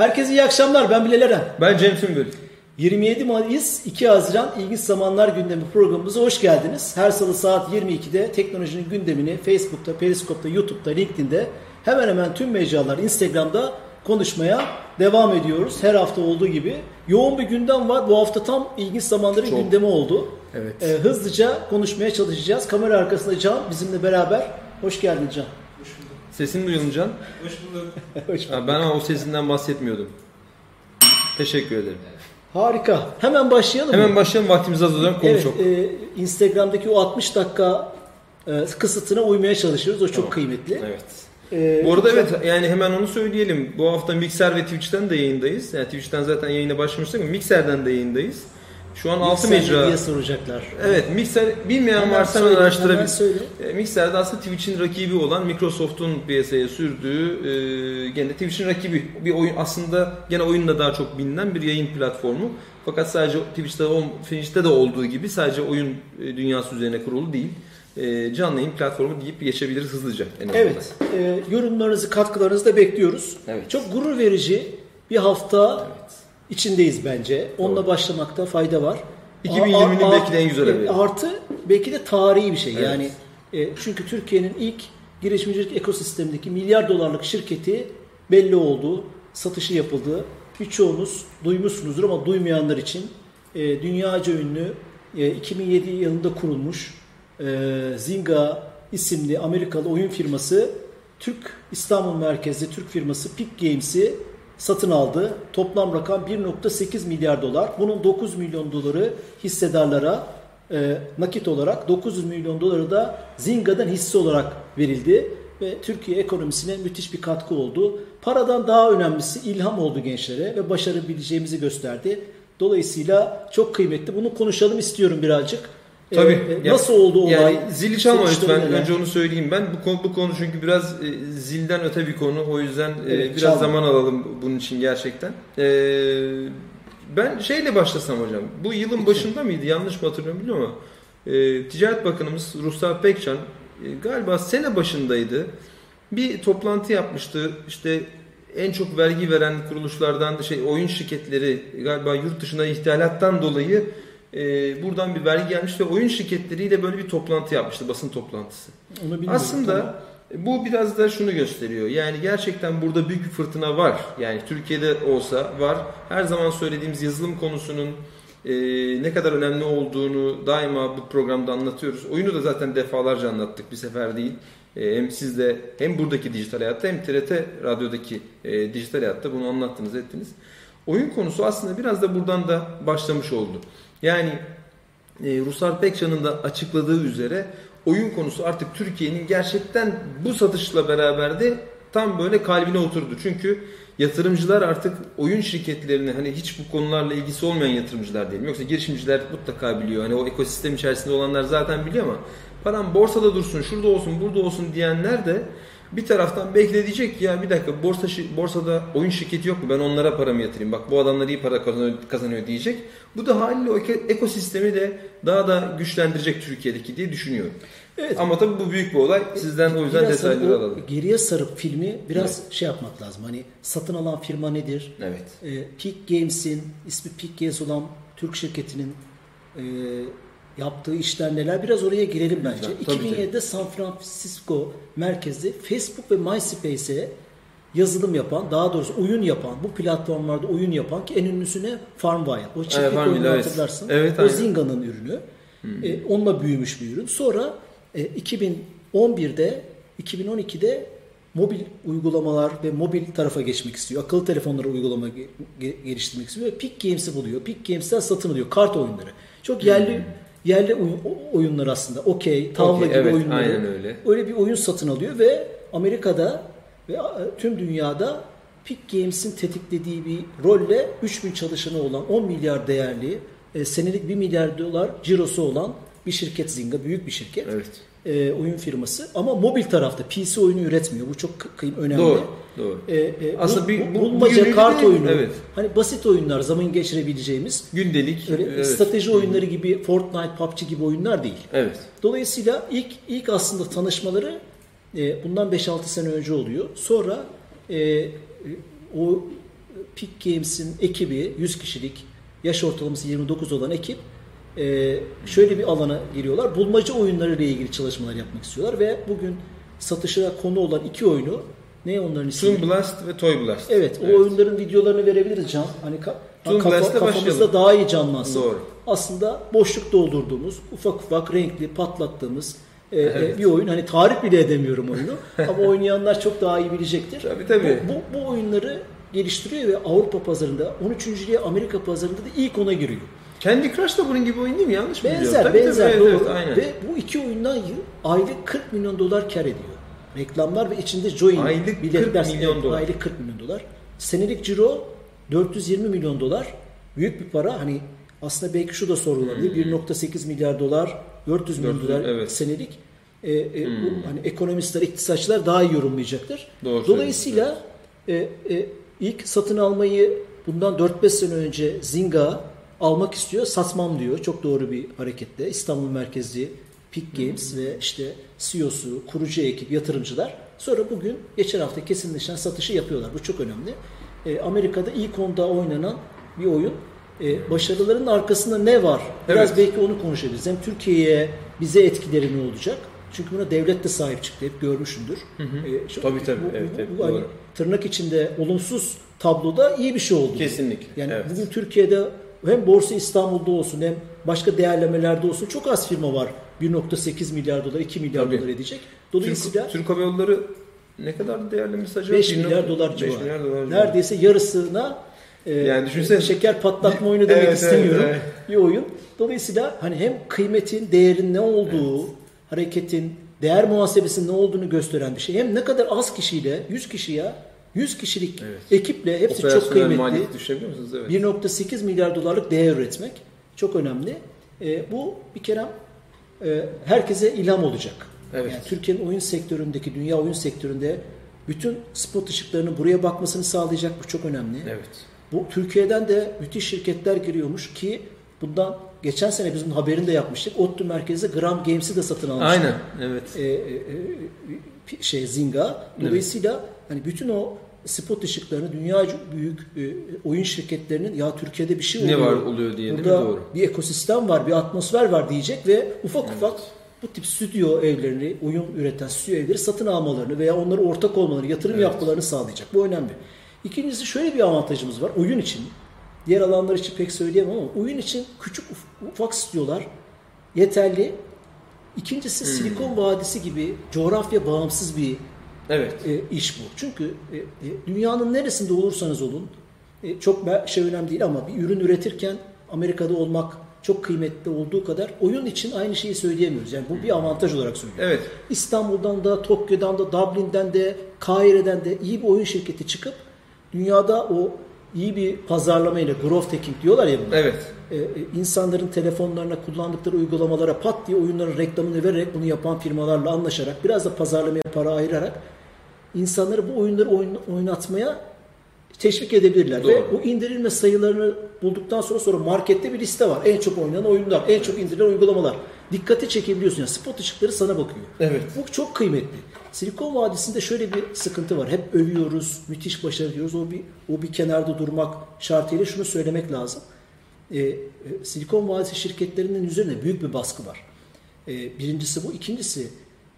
Herkese iyi akşamlar. Ben Bilal Eren. Ben Cem Sümbül. 27 Mayıs 2 Haziran İlginç Zamanlar gündemi programımıza hoş geldiniz. Her salı saat 22'de teknolojinin gündemini Facebook'ta, Periskop'ta, YouTube'da, LinkedIn'de hemen hemen tüm mecralar Instagram'da konuşmaya devam ediyoruz. Her hafta olduğu gibi. Yoğun bir gündem var. Bu hafta tam ilginç zamanların Çok. gündemi oldu. Evet. Ee, hızlıca konuşmaya çalışacağız. Kamera arkasında Can bizimle beraber. Hoş geldin Can. Sesin duyulun Can. Hoş bulduk. Hoş Ha, ben ama o sesinden bahsetmiyordum. Teşekkür ederim. Harika. Hemen başlayalım mı? Hemen başlayalım vaktimiz az olan konu Evet, çok. e, Instagram'daki o 60 dakika e, kısıtına uymaya çalışıyoruz. O çok Tamam. kıymetli. Evet. E, Bu arada evet yani hemen onu söyleyelim. Bu hafta Mixer ve Twitch'ten de yayındayız. Yani Twitch'ten zaten yayına başlamıştık ama Mixer'den de yayındayız. Şu an 6 Mixer mecra. diye soracaklar. Evet Mixer bilmeyen Hemen varsa hemen hemen araştırabilir. söyle. E, Mixer'de aslında Twitch'in rakibi olan Microsoft'un piyasaya sürdüğü e, gene Twitch'in rakibi bir oyun aslında gene oyunla daha çok bilinen bir yayın platformu. Fakat sadece Twitch'te, Twitch'te de olduğu gibi sadece oyun e, dünyası üzerine kurulu değil. E, canlı yayın platformu deyip geçebiliriz hızlıca. en. Evet. e, yorumlarınızı, katkılarınızı da bekliyoruz. Evet. Çok gurur verici bir hafta Evet. İçindeyiz bence. Onunla Doğru. başlamakta fayda var. 2020'nin A- a- belki de en güzel e, haberi. Artı belki de tarihi bir şey. Evet. Yani e, çünkü Türkiye'nin ilk girişimcilik ekosistemindeki milyar dolarlık şirketi belli oldu. Satışı yapıldı. Birçoğunuz duymuşsunuzdur ama duymayanlar için e, dünyaca ünlü e, 2007 yılında kurulmuş e, Zynga isimli Amerikalı oyun firması Türk İstanbul merkezli Türk firması Peak Games'i satın aldı. Toplam rakam 1.8 milyar dolar. Bunun 9 milyon doları hissedarlara e, nakit olarak 900 milyon doları da Zynga'dan hisse olarak verildi ve Türkiye ekonomisine müthiş bir katkı oldu. Paradan daha önemlisi ilham oldu gençlere ve başarabileceğimizi gösterdi. Dolayısıyla çok kıymetli. Bunu konuşalım istiyorum birazcık. E, Tabii. e, Ya- nasıl oldu olay? Yani zili çalma lütfen. neler? Önce onu söyleyeyim ben. Bu konu, bu konu çünkü biraz e, zilden öte bir konu. O yüzden e, Evet, biraz çalma. zaman alalım bunun için gerçekten. E, ben şeyle başlasam hocam. Bu yılın başında mıydı? Yanlış mı hatırlıyorum bilmiyorum ama e, Ticaret Bakanımız Ruslar Pekcan e, galiba sene başındaydı. Bir toplantı yapmıştı. İşte en çok vergi veren kuruluşlardan şey oyun şirketleri galiba yurt dışına ithalattan dolayı e, buradan bir vergi gelmiş ve oyun şirketleriyle böyle bir toplantı yapmıştı basın toplantısı. Onu. Aslında Tamam. bu biraz da şunu gösteriyor. Yani gerçekten burada büyük bir fırtına var. Yani Türkiye'de olsa var. Her zaman söylediğimiz yazılım konusunun e, ne kadar önemli olduğunu daima bu programda anlatıyoruz. Oyunu da zaten defalarca anlattık bir sefer değil. E, hem sizde hem buradaki dijital hayatta hem TRT radyodaki e, dijital hayatta bunu anlattınız ettiniz. Oyun konusu aslında biraz da buradan da başlamış oldu. Yani e, Ruslar Pekcan'ın da açıkladığı üzere oyun konusu artık Türkiye'nin gerçekten bu satışla beraber de tam böyle kalbine oturdu. Çünkü yatırımcılar artık oyun şirketlerini hani hiç bu konularla ilgisi olmayan yatırımcılar değil. Yoksa girişimciler mutlaka biliyor. Hani o ekosistem içerisinde olanlar zaten biliyor ama param borsada dursun, şurada olsun, burada olsun diyenler de bir taraftan belki de diyecek ki, ya bir dakika borsa borsada oyun şirketi yok mu ben onlara paramı yatırayım bak bu adamlar iyi para kazanıyor, kazanıyor diyecek. Bu da haliyle o eko- ekosistemi de daha da güçlendirecek Türkiye'deki diye düşünüyorum. Evet. Ama tabii bu büyük bir olay. Sizden o yüzden Biraz detayları alalım. Geriye sarıp filmi biraz şey yapmak lazım. Hani satın alan firma nedir? Evet. E, Peak Games'in ismi Peak Games olan Türk şirketinin e, yaptığı işler neler? Biraz oraya girelim bence. Tabii, tabii. 2007'de San Francisco merkezli Facebook ve MySpace'e yazılım yapan, daha doğrusu oyun yapan, bu platformlarda oyun yapan ki en ünlüsü ne? Farmville. O çiftlik Evet, oyunu evet. hatırlarsın. Evet, o. Zynga'nın ürünü. E, onunla büyümüş bir ürün. Sonra e, 2011'de 2012'de mobil uygulamalar ve mobil tarafa geçmek istiyor. Akıllı telefonlara uygulama ge- ge- geliştirmek istiyor. Peak Games'i buluyor. Peak Games'ten satın alıyor. Kart oyunları. Çok yerli yerli oyun, oyunlar aslında. Okey, tavla Okey, gibi evet, oyunları. aynen öyle. Öyle bir oyun satın alıyor ve Amerika'da ve tüm dünyada Peak Games'in tetiklediği bir rolle 3000 çalışanı olan 10 milyar değerli e, senelik 1 milyar dolar cirosu olan bir şirket Zynga. Büyük bir şirket. Evet. E, oyun firması. Ama mobil tarafta PC oyunu üretmiyor. Bu çok önemli. Doğru. Doğru. E, e, Aslında bu- bir- bu- bu- bulmaca bugünlerde kart oyunu. evet. Hani basit oyunlar zaman geçirebileceğimiz Gündelik. öyle evet. strateji oyunları gibi Fortnite, PUBG gibi oyunlar değil. Evet. Dolayısıyla ilk ilk aslında tanışmaları e, bundan 5-6 sene önce oluyor. Sonra e, o Peak Games'in ekibi 100 kişilik yaş ortalaması 29 olan ekip e, şöyle bir alana giriyorlar. Bulmaca oyunları ile ilgili çalışmalar yapmak istiyorlar ve bugün satışa konu olan iki oyunu ne onların ismi? Toon Blast ve Toy Blast. Evet, o oyunların videolarını verebiliriz Can. Hani ka- Toon kafa- kafamızda başlayalım. daha iyi canlansın. Doğru. Aslında boşluk doldurduğumuz, ufak ufak renkli patlattığımız e, e, Evet. bir oyun. Hani tarif bile edemiyorum oyunu. Ama oynayanlar çok daha iyi bilecektir. Tabii, tabii. Bu, bu, bu oyunları geliştiriyor ve Avrupa pazarında 13. Amerika pazarında da ilk ona giriyor. Candy Crush da bunun gibi oyun değil mi? Yanlış mı biliyorum? Benzer, Tabii, tabii, benzer evet, doğru. evet, aynen. Ve bu iki oyundan aylık 40 milyon dolar kar ediyor. Reklamlar ve içinde join Aylık biletler 40 milyon evet, dolar. Aylık 40 milyon dolar. Senelik ciro 420 milyon dolar. Büyük bir para. Hani aslında belki şu da sorgulanabilir. 1.8 milyar dolar, 400 milyon 400, dolar evet. senelik. E, e, bu, hani ekonomistler, iktisatçılar daha iyi yorumlayacaktır. Doğru Dolayısıyla e, e, ilk satın almayı bundan 4-5 sene önce Zynga almak istiyor, satmam diyor. Çok doğru bir harekette. İstanbul merkezli Peak Games ve işte CEO'su, kurucu ekip, yatırımcılar. Sonra bugün geçen hafta kesinleşen satışı yapıyorlar. Bu çok önemli. E, Amerika'da ilk onda oynanan bir oyun. E, başarıların arkasında ne var? Biraz Evet. belki onu konuşabiliriz. Hem Türkiye'ye bize etkileri ne olacak? Çünkü buna devlet de sahip çıktı. Hep görmüşsündür. E, şu- Tabii, tabii. bu- bu- Evet, evet, bu hani doğru. tırnak içinde olumsuz tabloda iyi bir şey oldu. Kesinlikle, Yani evet. bugün Türkiye'de hem Borsa İstanbul'da olsun hem başka değerlemelerde olsun çok az firma var. 1.8 milyar dolar, 2 milyar Tabii. dolar edecek. Türk, Dolayısıyla Türk Hava Yolları ne kadar değerlemesi acaba? 5 Bir milyar dolar 5 civarı. milyar dolar civarı. Neredeyse yarısına e, Yani düşünsene- şeker patlatma oyunu demek Evet, istemiyorum. evet, Bir oyun. Dolayısıyla hani hem kıymetin, değerin ne olduğu, hareketin, değer muhasebesinin ne olduğunu gösteren bir şey. Hem ne kadar az kişiyle, 100 kişiye, 100 kişilik Evet. ekiple hepsi çok kıymetli. Evet. 1.8 milyar dolarlık değer üretmek çok önemli. E, bu bir kere e, herkese ilham olacak. Evet. Yani Türkiye'nin oyun sektöründeki, dünya oyun sektöründe bütün spot ışıklarının buraya bakmasını sağlayacak. Bu çok önemli. Evet. Bu Türkiye'den de müthiş şirketler giriyormuş ki bundan geçen sene biz bunun haberini de yapmıştık. ODTÜ merkezde Gram Games'i de satın almıştı. Aynen. Evet. E, e, e, şey Zynga. Dolayısıyla hani bütün o spot ışıklarını dünya büyük e, oyun şirketlerinin ya Türkiye'de bir şey Ne oluyor. var oluyor diye? Burada Doğru. bir ekosistem var, bir atmosfer var diyecek ve ufak ufak bu tip stüdyo evlerini, oyun üreten stüdyo evleri satın almalarını veya onları ortak olmalarını, yatırım Evet. yapmalarını sağlayacak. Bu önemli. İkincisi şöyle bir avantajımız var. Oyun için, diğer alanlar için pek söyleyemem ama oyun için küçük uf- ufak stüdyolar yeterli. İkincisi Hmm. Silikon Vadisi gibi coğrafya bağımsız bir Evet. e, iş bu. Çünkü e, e, dünyanın neresinde olursanız olun e, çok şey önemli değil ama bir ürün üretirken Amerika'da olmak çok kıymetli olduğu kadar oyun için aynı şeyi söyleyemiyoruz. Yani bu bir avantaj olarak söylüyorum. Evet. İstanbul'dan da, Tokyo'dan da, Dublin'den de, Kahire'den de iyi bir oyun şirketi çıkıp dünyada o iyi bir pazarlama ile growth hacking diyorlar ya buna. Evet. E, e, insanların telefonlarına kullandıkları uygulamalara pat diye oyunların reklamını vererek bunu yapan firmalarla anlaşarak biraz da pazarlamaya para ayırarak insanları bu oyunları oyun, oynatmaya teşvik edebilirler. Ve Doğru. o indirilme sayılarını bulduktan sonra sonra markette bir liste var. En çok oynanan oyunlar, en çok indirilen uygulamalar. Dikkati çekebiliyorsun. Yani spot ışıkları sana bakıyor. Evet. Bu çok kıymetli. Silikon Vadisi'nde şöyle bir sıkıntı var. Hep övüyoruz, müthiş başarı diyoruz. O bir o bir kenarda durmak şartıyla şunu söylemek lazım. Ee, e, Silikon Vadisi şirketlerinin üzerine büyük bir baskı var. Ee, birincisi bu. İkincisi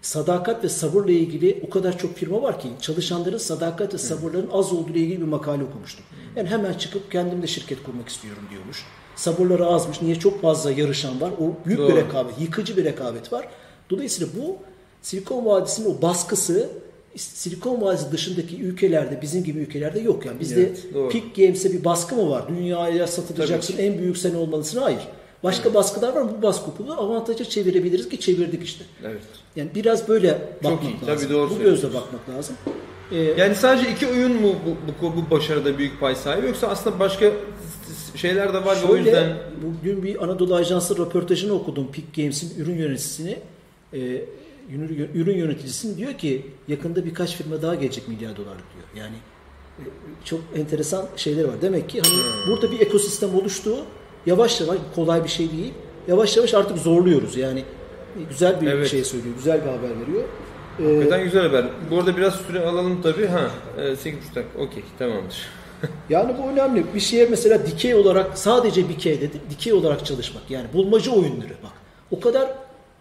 sadakat ve sabırla ilgili o kadar çok firma var ki çalışanların sadakat ve sabırların az olduğu ile ilgili bir makale okumuştum. Yani hemen çıkıp kendim de şirket kurmak istiyorum diyormuş. Sabırları azmış. Niye? Çok fazla yarışan var. O büyük bir Doğru. rekabet, yıkıcı bir rekabet var. Dolayısıyla bu Silikon Vadisi'nin o baskısı Silikon Vadisi dışındaki ülkelerde, bizim gibi ülkelerde yok. Yani bizde Evet, doğru. Peak Games'e bir baskı mı var? Dünyaya satılacaksın, en büyük sen olmalısın. Hayır. Başka baskılar var mı? Bu baskı okulu avantaja çevirebiliriz ki çevirdik işte. Evet. Yani biraz böyle bakmak iyi. lazım. Tabii doğru bu gözle bakmak lazım. Ee, Yani sadece iki oyun mu bu, bu, bu başarıda büyük pay sahibi yoksa aslında başka şeyler de var ve o Şöyle, yüzden bugün bir Anadolu Ajansı röportajını okudum Peak Games'in ürün yöneticisini. Ee, ürün, yöneticisinin diyor ki yakında birkaç firma daha gelecek milyar dolarlık diyor. Yani e, çok enteresan şeyler var. Demek ki hani Hmm. burada bir ekosistem oluştu. Yavaş yavaş kolay bir şey değil. Yavaş yavaş artık zorluyoruz. Yani e, güzel bir Evet. şey söylüyor. Güzel bir haber veriyor. Ee, Hakikaten güzel haber. Bu arada biraz süre alalım tabii. Ha, e, 8.5 dakika. Okey, tamamdır. Yani bu önemli. Bir şeye mesela dikey olarak sadece dikey dedim. Dikey olarak çalışmak. Yani bulmaca oyunları bak. O kadar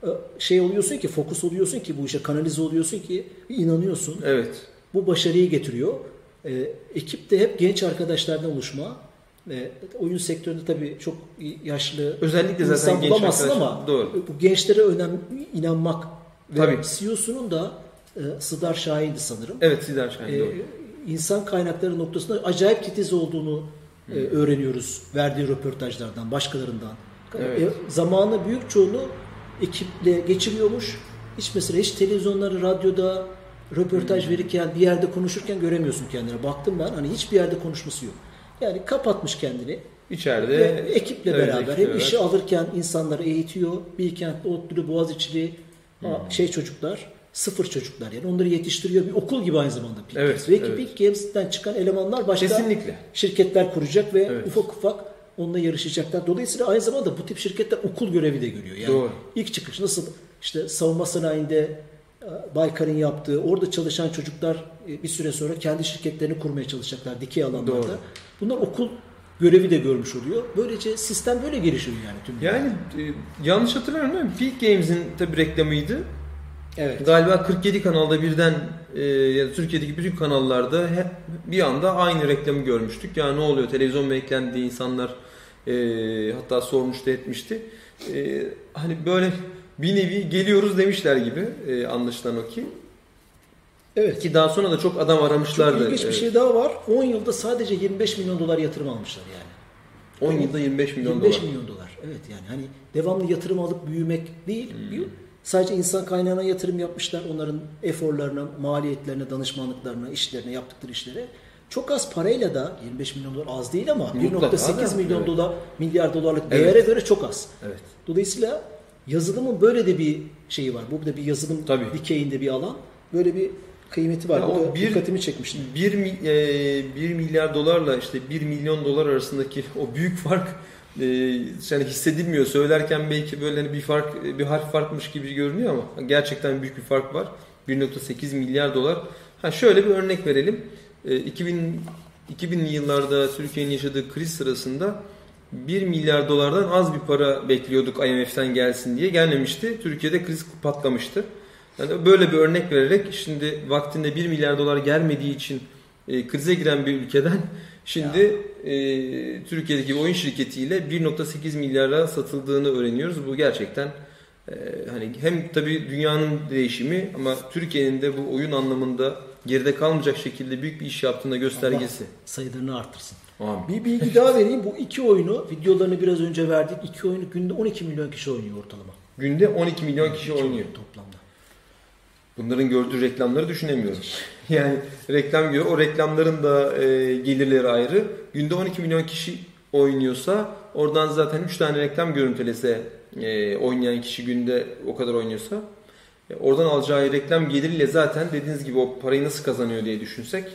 e, şey oluyorsun ki, fokus oluyorsun ki bu işe kanalize oluyorsun ki inanıyorsun. Evet. Bu başarıyı getiriyor. E, ekip de hep genç arkadaşlardan oluşma. E, oyun sektöründe tabii çok yaşlı Özellikle zaten insan genç bulamazsın arkadaşlar. ama Doğru. bu gençlere önem inanmak ve. CEO'sunun da e, Sıdar Şahin'di sanırım. Evet Sidar Şahin doğru. insan kaynakları noktasında acayip titiz olduğunu e, Hmm. öğreniyoruz verdiği röportajlardan, başkalarından. Evet. E, zamanı büyük çoğunu ekiple geçiriyormuş. Hiç mesela hiç televizyonları, radyoda röportaj Hmm. verirken bir yerde konuşurken göremiyorsun kendine. Baktım ben hani hiçbir yerde konuşması yok. Yani kapatmış kendini. İçeride Ve ekiple beraber hem işi alırken insanları eğitiyor. Bilkent'te ODTÜ'lü, Boğaziçi'li Hmm. şey çocuklar, sıfır çocuklar yani onları yetiştiriyor. Bir okul gibi aynı zamanda Peak Evet, Games. Belki evet. Peak Games'ten çıkan elemanlar başka Kesinlikle. şirketler kuracak ve Evet. ufak ufak onunla yarışacaklar. Dolayısıyla aynı zamanda bu tip şirketler okul görevi de görüyor. Yani Doğru. ilk çıkış nasıl işte savunma sanayinde Baykar'ın yaptığı, orada çalışan çocuklar e, bir süre sonra kendi şirketlerini kurmaya çalışacaklar dikey alanlarda. Doğru. Bunlar okul görevi de görmüş oluyor. Böylece sistem böyle gelişiyor yani tüm. Yani e, yanlış hatırlamıyorum değil mi? Peak Games'in tabi reklamıydı. Evet. Galiba 47 kanalda birden e, ya da Türkiye'deki bütün kanallarda hep bir anda aynı reklamı görmüştük. Ya ne oluyor televizyon beklendi insanlar e, hatta sormuştu etmişti. E, hani böyle bir nevi geliyoruz demişler gibi e, anlaşılan o ki. Evet. Ki daha sonra da çok adam Çok aramışlardı. ilginç bir Evet. şey daha var. 10 yılda sadece 25 milyon dolar yatırım almışlar yani. 10 yılda 25 milyon 25 dolar. milyon dolar. Evet yani hani devamlı yatırım alıp büyümek değil. Hmm. Sadece insan kaynağına yatırım yapmışlar. Onların eforlarına, maliyetlerine, danışmanlıklarına, işlerine, yaptıkları işlere. Çok az parayla da 25 milyon dolar az değil ama Mutlaka 1.8 da, milyon evet. dolar, milyar dolarlık Evet. değere göre çok az. Evet. Dolayısıyla yazılımın böyle de bir şeyi var. Bu da bir yazılım Tabii. dikeyinde bir alan. Böyle bir kıymeti var. Ya o da bir- dikkatimi çekmişti. 1, 1 milyar dolarla işte 1 milyon dolar arasındaki o büyük fark e, yani hissedilmiyor. Söylerken belki böyle hani bir fark bir harf farkmış gibi görünüyor ama gerçekten büyük bir fark var. 1.8 milyar dolar. Ha şöyle bir örnek verelim. E, 2000 2000'li yıllarda Türkiye'nin yaşadığı kriz sırasında 1 milyar dolardan az bir para bekliyorduk IMF'den gelsin diye gelmemişti. Türkiye'de kriz patlamıştı. Yani böyle bir örnek vererek şimdi vaktinde 1 milyar dolar gelmediği için e, krize giren bir ülkeden şimdi e, Türkiye'deki oyun şirketiyle 1.8 milyara satıldığını öğreniyoruz. Bu gerçekten e, hani hem tabii dünyanın değişimi ama Türkiye'nin de bu oyun anlamında geride kalmayacak şekilde büyük bir iş yaptığında göstergesi. Sayılarını artırsın. Amin. Bir bilgi daha vereyim. Bu iki oyunu, videolarını biraz önce verdik. İki oyunu günde 12 milyon kişi oynuyor ortalama. Günde 12 milyon kişi İki oynuyor. oyun toplamda. Bunların gördüğü reklamları düşünemiyorum. Yani reklam gör, o reklamların da e, gelirleri ayrı. Günde 12 milyon kişi oynuyorsa oradan zaten 3 tane reklam görüntülese e, oynayan kişi günde o kadar oynuyorsa e, oradan alacağı reklam geliriyle zaten dediğiniz gibi o parayı nasıl kazanıyor diye düşünsek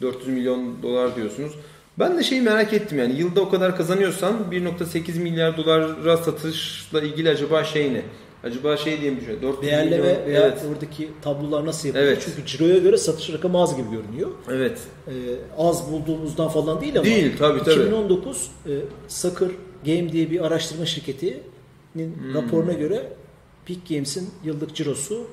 400 milyon dolar diyorsunuz. Ben de şeyi merak ettim yani yılda o kadar kazanıyorsan 1.8 milyar dolara satışla ilgili acaba şey ne? Acaba şey diye mi düşünüyor? 400 Değerleme milyon, veya evet. oradaki tablolar nasıl yapılıyor? Evet. Çünkü ciroya göre satış rakamı az gibi görünüyor. Evet. Ee, az bulduğumuzdan falan değil ama Değil, tabii, tabii. 2019 e, Sakır Game diye bir araştırma şirketinin Hmm. raporuna göre Peak Games'in yıllık cirosu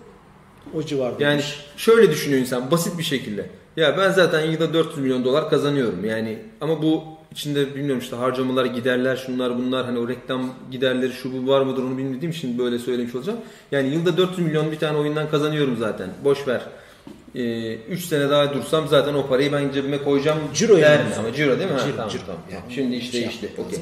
o civarda. Yani şöyle düşünüyor insan basit bir şekilde. Ya ben zaten yılda 400 milyon dolar kazanıyorum. Yani ama bu içinde bilmiyorum işte harcamalar, giderler, şunlar bunlar hani o reklam giderleri şu bu var mıdır onu bilmediğim için böyle söylemiş olacağım. Yani yılda 400 milyon bir tane oyundan kazanıyorum zaten. Boş ver. 3 sene daha dursam zaten o parayı ben cebime koyacağım. Ciro yani. Ama ciro değil mi? Ha, Ciro, tamam, ciro. tamam. Yani Şimdi iş şey yapmak Okey.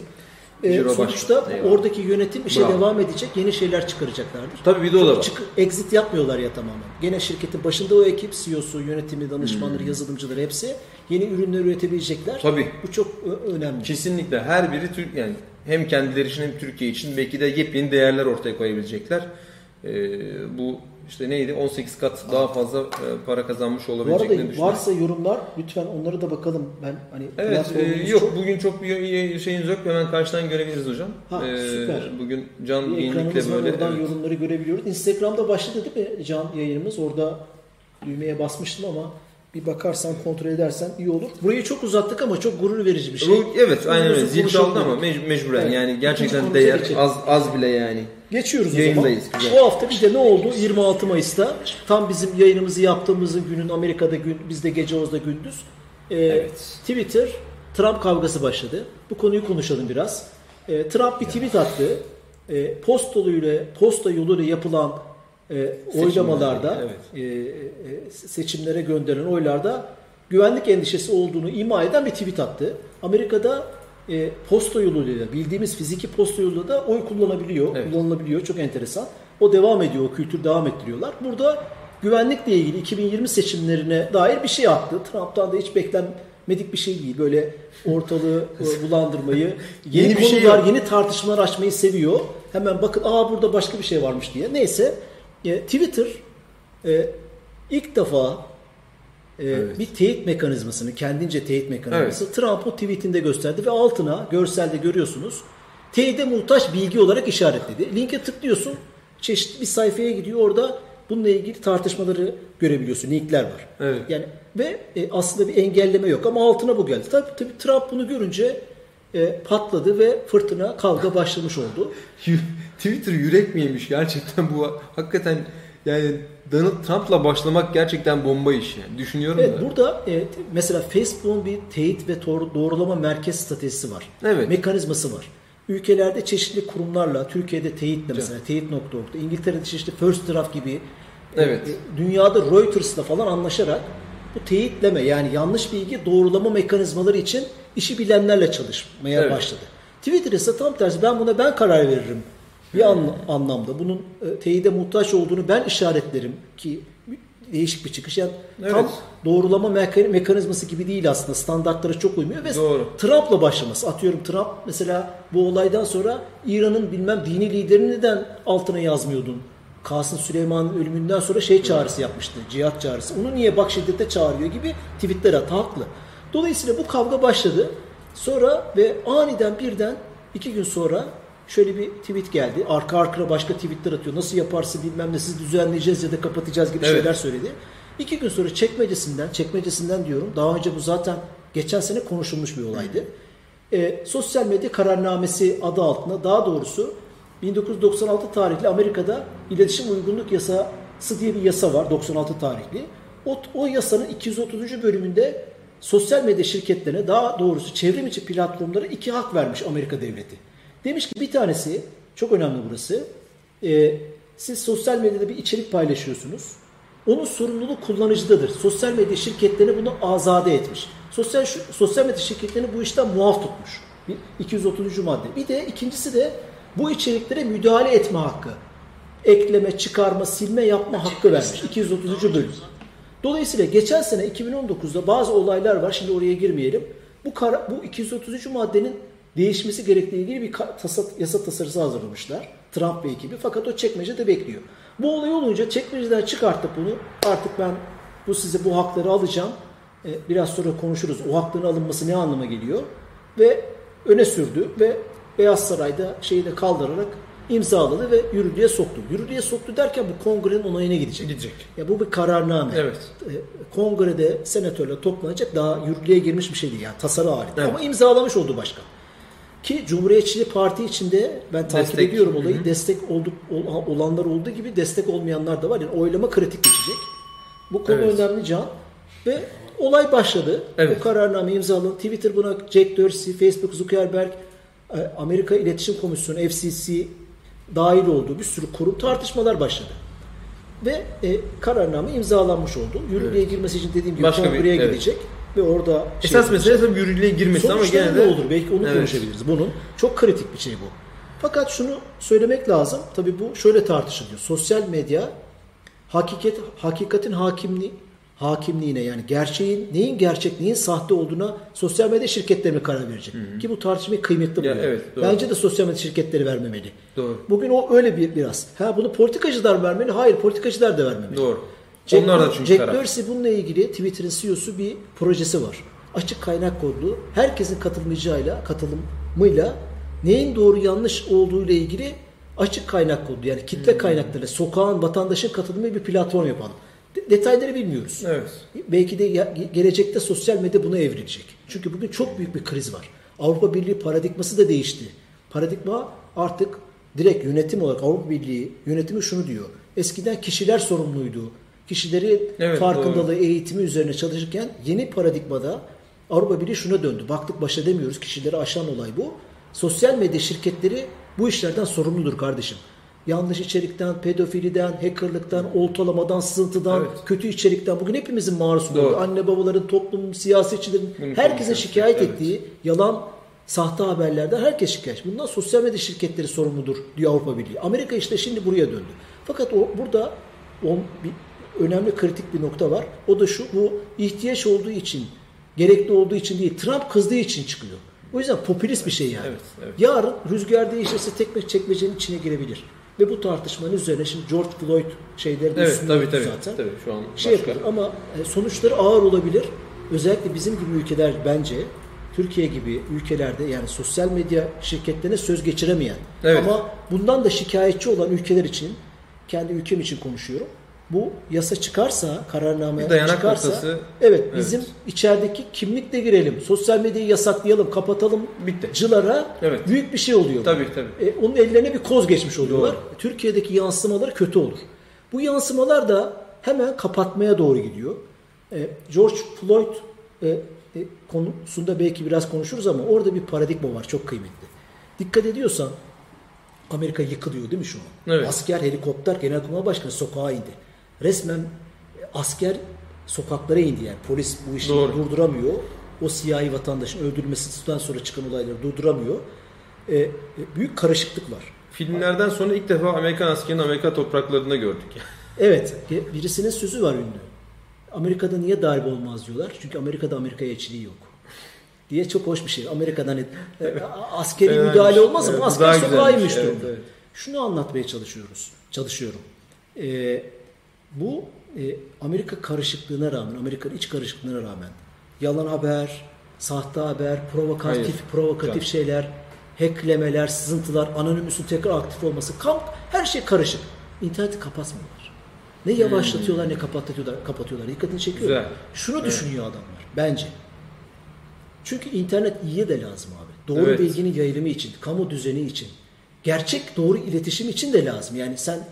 Ciro sonuçta başladı. Eyvallah. oradaki yönetim işe Bravo. devam edecek, yeni şeyler çıkaracaklardır. Tabii bir de o da var. Çık, exit yapmıyorlar ya tamamen. Gene şirketin başında o ekip, CEO'su, yönetimi, danışmanları, yazılımcıları hepsi yeni ürünler üretebilecekler. Hmm. Tabii. Bu çok önemli. Kesinlikle her biri Türk yani hem kendileri için hem Türkiye için belki de yepyeni değerler ortaya koyabilecekler. Ee, bu işte neydi 18 kat daha fazla e, para kazanmış Bu olabileceklerini arada düşünüyorum. varsa yorumlar lütfen onları da bakalım. Ben hani Evet, e, yok çok- bugün çok bir şeyiniz yok. Hemen karşıdan görebiliriz hocam. Ha, Ee, süper. Bugün can ekranımız var böyle. oradan evet. yorumları görebiliyoruz. Instagram'da başladı değil mi can yayınımız? Orada düğmeye basmıştım ama bir bakarsan kontrol edersen iyi olur. Burayı çok uzattık ama çok gurur verici bir şey. Bu, evet aynen öyle. Zil ama mecburen Evet. yani gerçekten değer az az bile yani. Geçiyoruz o Yayındayız, zaman. güzel. Bu hafta bir de ne oldu? 26 Mayıs'ta tam bizim yayınımızı yaptığımızın günün Amerika'da gün, bizde gece Oz'da gündüz. Ee, Evet. Twitter Trump kavgası başladı. Bu konuyu konuşalım biraz. Ee, Trump bir tweet attı. Ee, posta yoluyla, posta yoluyla yapılan e, oylamalarda, evet. e, e, seçimlere gönderilen oylarda güvenlik endişesi olduğunu ima eden bir tweet attı. Amerika'da e, posta yoluyla, bildiğimiz fiziki posta yoluyla da oy kullanabiliyor, Evet. kullanılabiliyor. Çok enteresan. O devam ediyor, o kültür devam ettiriyorlar. Burada güvenlikle ilgili 2020 seçimlerine dair bir şey attı. Trump'tan da hiç beklenmedik bir şey değil. Böyle ortalığı e, bulandırmayı, yeni, Yeni bir şey konular, yok. yeni tartışmalar açmayı seviyor. Hemen bakın aa burada başka bir şey varmış diye. Neyse e, Twitter e, ilk defa Evet. bir teyit mekanizmasını, kendince teyit mekanizması Trump'ın tweetinde gösterdi ve altına görselde görüyorsunuz teyide muhtaç bilgi olarak işaretledi. Linke tıklıyorsun, çeşitli bir sayfaya gidiyor orada bununla ilgili tartışmaları görebiliyorsun, linkler var. Evet. Yani ve e, aslında bir engelleme yok ama altına bu geldi. Tabii, tabii Trump bunu görünce e, patladı ve fırtına kavga başlamış oldu. Twitter yürek mi yemiş gerçekten bu hakikaten yani Donald Trump'la başlamak gerçekten bomba iş yani. Düşünüyorum Evet da. burada e, mesela Facebook'un bir teyit ve doğru- doğrulama merkez stratejisi var. Evet. Mekanizması var. Ülkelerde çeşitli kurumlarla, Türkiye'de teyitle mesela teyit.org'da, İngiltere'de çeşitli First Draft gibi e, Evet. e, dünyada Reuters'la falan anlaşarak bu teyitleme yani yanlış bilgi doğrulama mekanizmaları için işi bilenlerle çalışmaya Evet. başladı. Twitter ise tam tersi ben buna ben karar veririm bir an- anlamda. Bunun e, teyide muhtaç olduğunu ben işaretlerim ki değişik bir çıkış. Yani tam Evet. doğrulama meka- mekanizması gibi değil aslında. Standartlara çok uymuyor ve Doğru. Trump'la başlaması. Atıyorum Trump mesela bu olaydan sonra İran'ın bilmem dini liderini neden altına yazmıyordun? Kasım Süleyman'ın ölümünden sonra şey çağrısı yapmıştı. Cihat çağrısı. Onu niye bak şiddete çağırıyor gibi tweetler attı. Haklı. Dolayısıyla bu kavga başladı. Sonra ve aniden birden iki gün sonra şöyle bir tweet geldi. Arka arkaya başka tweetler atıyor. Nasıl yaparsın bilmem ne siz düzenleyeceğiz ya da kapatacağız gibi Evet. şeyler söyledi. İki gün sonra çekmecesinden, çekmecesinden diyorum. Daha önce bu zaten geçen sene konuşulmuş bir olaydı. E, sosyal medya kararnamesi adı altında daha doğrusu 1996 tarihli Amerika'da iletişim uygunluk yasası diye bir yasa var 96 tarihli. O, o yasanın 230. bölümünde sosyal medya şirketlerine daha doğrusu çevrim içi platformlara iki hak vermiş Amerika devleti. Demiş ki bir tanesi çok önemli burası. e, siz sosyal medyada bir içerik paylaşıyorsunuz. Onun sorumluluğu kullanıcıdadır. Sosyal medya şirketlerini bunu azade etmiş. Sosyal sosyal medya şirketlerini bu işten muaf tutmuş. Bir- 230. madde. Bir de ikincisi de bu içeriklere müdahale etme hakkı. Ekleme, çıkarma, silme yapma hakkı vermiş. 230. bölüm. Dolayısıyla geçen sene 2019'da bazı olaylar var. Şimdi oraya girmeyelim. Bu kara- bu 233. maddenin değişmesi gerektiği ilgili bir tasa- yasa tasarısı hazırlamışlar. Trump ve ekibi. Fakat o çekmecede bekliyor. Bu olay olunca çekmeceden çıkartıp bunu artık ben bu size bu hakları alacağım. E, biraz sonra konuşuruz. O hakların alınması ne anlama geliyor? Ve öne sürdü ve Beyaz Saray'da şeyi de kaldırarak imzaladı ve yürürlüğe soktu. Yürürlüğe soktu derken bu kongrenin onayına gidecek. Gidecek. Ya bu bir kararname. Evet. E, Kongrede senatörle toplanacak daha yürürlüğe girmiş bir şey değil. Yani tasarı halinde. Evet. Ama imzalamış oldu başkan. Ki Cumhuriyetçi Parti içinde ben takip Destek. ediyorum olayı. Hı hı. Destek olduk, ol- olanlar olduğu gibi destek olmayanlar da var. Yani oylama kritik geçecek. Bu konu Evet. önemli Can. Ve olay başladı. Evet. Bu kararname imzaladı. Twitter buna Jack Dorsey, Facebook Zuckerberg, e, Amerika İletişim Komisyonu, FCC dahil olduğu bir sürü kurum tartışmalar başladı. Ve e, kararname imzalanmış oldu. Yürürlüğe girmesi için dediğim gibi Başka bir- kongreye evet. gidecek ve orada şey Esas mesele tabii yürürlüğe girmesi ama Sonuçları gene ne olur? Belki onu Evet. konuşabiliriz. Bunun çok kritik bir şey bu. Fakat şunu söylemek lazım. Tabii bu şöyle tartışılıyor. Sosyal medya hakikat hakikatin hakimliği hakimliğine yani gerçeğin neyin gerçek neyin sahte olduğuna sosyal medya şirketleri mi karar verecek? Ki bu tartışmayı kıymetli Ya, buluyorum. evet, doğru. Bence de sosyal medya şirketleri vermemeli. Doğru. Bugün o öyle bir biraz. Ha bunu politikacılar vermeli? Hayır, politikacılar da vermemeli. Doğru. Jack, Onlar da çünkü Jack taraf. Dorsey bununla ilgili Twitter'ın CEO'su bir projesi var. Açık kaynak kodlu. Herkesin katılımcıyla, katılımıyla neyin doğru yanlış olduğu ile ilgili açık kaynak kodlu. Yani kitle Hmm. kaynaklarıyla sokağın, vatandaşın katılımı bir platform yapalım. De- detayları bilmiyoruz. Evet. Belki de gelecekte sosyal medya buna evrilecek. Çünkü bugün çok büyük bir kriz var. Avrupa Birliği paradigması da değişti. Paradigma artık direkt yönetim olarak Avrupa Birliği yönetimi şunu diyor. Eskiden kişiler sorumluydu. Kişileri Evet, farkındalığı, eğitimi üzerine çalışırken yeni paradigmada Avrupa Birliği şuna döndü. Baktık baş edemiyoruz. Kişileri aşan olay bu. Sosyal medya şirketleri bu işlerden sorumludur kardeşim. Yanlış içerikten, pedofiliden, hackerlıktan, oltalamadan, sızıntıdan, Evet. kötü içerikten bugün hepimizin maruz Doğru. olduğu, anne babaların, toplumun, siyasetçilerin, Bunu konuşuyoruz. şikayet Evet. ettiği yalan, sahte haberlerden herkes şikayet. Bundan sosyal medya şirketleri sorumludur diyor Avrupa Birliği. Amerika işte şimdi buraya döndü. Fakat o burada on, önemli kritik bir nokta var. O da şu, bu ihtiyaç olduğu için, gerekli olduğu için değil, Trump kızdığı için çıkıyor. O yüzden popülist bir şey yani. Evet, evet. Yarın rüzgar değişirse tekme çekmecenin içine girebilir. Ve bu tartışmanın üzerine şimdi George Floyd şeyleri de Evet tabii tabii. zaten Tabii şu an şey başka. yapılır ama e, sonuçları ağır olabilir. Özellikle bizim gibi ülkeler bence Türkiye gibi ülkelerde yani sosyal medya şirketlerine söz geçiremeyen Evet. ama bundan da şikayetçi olan ülkeler için kendi ülkem için konuşuyorum. Bu yasa çıkarsa, kararname Bir dayanak çıkarsa noktası. evet bizim içerideki kimlikle girelim. Sosyal medyayı yasaklayalım, kapatalım Bitti. cılara Evet. büyük bir şey oluyor. bu. Tabii tabii. E, onun ellerine bir koz geçmiş oluyorlar. Doğru. Türkiye'deki yansımaları kötü olur. Bu yansımalar da hemen kapatmaya doğru gidiyor. E, George Floyd e, e, konusunda belki biraz konuşuruz ama orada bir paradigma var çok kıymetli. Dikkat ediyorsan Amerika yıkılıyor değil mi şu an? Evet. Asker, helikopter, genelkurmay başkanı sokağa indi. Resmen asker sokaklara indi yani. Polis bu işi Doğru. durduramıyor. O siyahi vatandaşın öldürülmesinden sonra çıkan olayları durduramıyor. E, e, büyük karışıklık var. Filmlerden sonra ilk defa Amerikan askerini Amerika topraklarında gördük. Evet, bir- birisinin sözü var ünlü. Amerika'da niye darbe olmaz diyorlar. Çünkü Amerika'da Amerika elçiliği yok. Diye çok hoş bir şey. Amerika'dan hani, e, askeri Fenaymış. müdahale olmaz ama Evet, asker sokağa inmiş Evet, durumda. evet. Şunu anlatmaya çalışıyoruz. Çalışıyorum. E, bu e, Amerika karışıklığına rağmen, Amerika'nın iç karışıklığına rağmen yalan haber, sahte haber, provokatif, Hayır, provokatif canım. şeyler, hacklemeler, sızıntılar, anonimüsün tekrar aktif olması, kamp, her şey karışık. İnterneti kapatmıyorlar. Ne yavaşlatıyorlar ne kapatıyorlar, kapatıyorlar. Dikkatini çekiyor. Güzel. Şunu düşünüyor adamlar bence. Çünkü internet iyiye de lazım abi. Doğru Evet. bilginin yayılımı için, kamu düzeni için, gerçek doğru iletişim için de lazım. Yani sen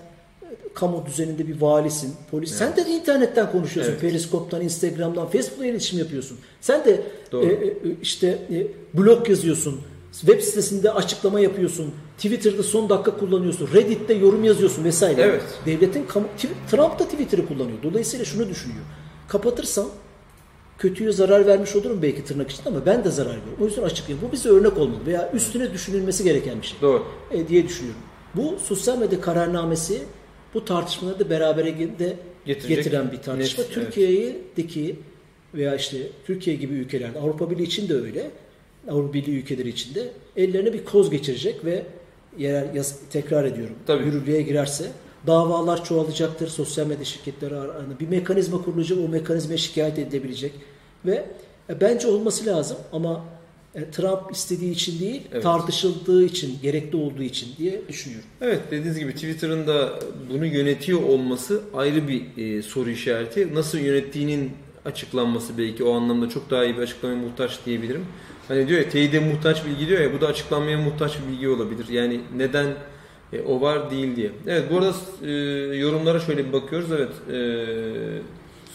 kamu düzeninde bir valisin, polis. Sen de internetten konuşuyorsun. Evet. Periskop'tan, Instagram'dan, Facebook'ta iletişim yapıyorsun. Sen de Doğru. e, e, işte e, blog yazıyorsun. Web sitesinde açıklama yapıyorsun. Twitter'da son dakika kullanıyorsun. Reddit'te yorum yazıyorsun vesaire. Evet. Devletin kamu, Trump da Twitter'ı kullanıyor. Dolayısıyla şunu düşünüyor. Kapatırsam kötüye zarar vermiş olurum belki tırnak içinde ama ben de zarar görüyorum. O yüzden açıklayayım. Bu bize örnek olmalı veya üstüne düşünülmesi gereken bir şey Doğru. e, diye düşünüyorum. Bu sosyal medya kararnamesi bu tartışmaları da beraberinde Getirecek. getiren bir tartışma. Net, evet. Türkiye'deki veya işte Türkiye gibi ülkelerde Avrupa Birliği için de öyle. Avrupa Birliği ülkeleri için de ellerine bir koz geçirecek ve yerel yas- tekrar ediyorum. Tabii. Yürürlüğe girerse davalar çoğalacaktır. Sosyal medya şirketleri arasında bir mekanizma kurulacak. O mekanizmaya şikayet edilebilecek ve e, bence olması lazım ama Trump istediği için değil, Evet. tartışıldığı için, gerekli olduğu için diye düşünüyorum. Evet dediğiniz gibi Twitter'ın da bunu yönetiyor olması ayrı bir e, soru işareti. Nasıl yönettiğinin açıklanması belki o anlamda çok daha iyi bir açıklamaya muhtaç diyebilirim. Hani diyor ya teyide muhtaç bilgi diyor ya bu da açıklanmaya muhtaç bir bilgi olabilir. Yani neden e, o var değil diye. Evet bu arada e, yorumlara şöyle bir bakıyoruz. Evet.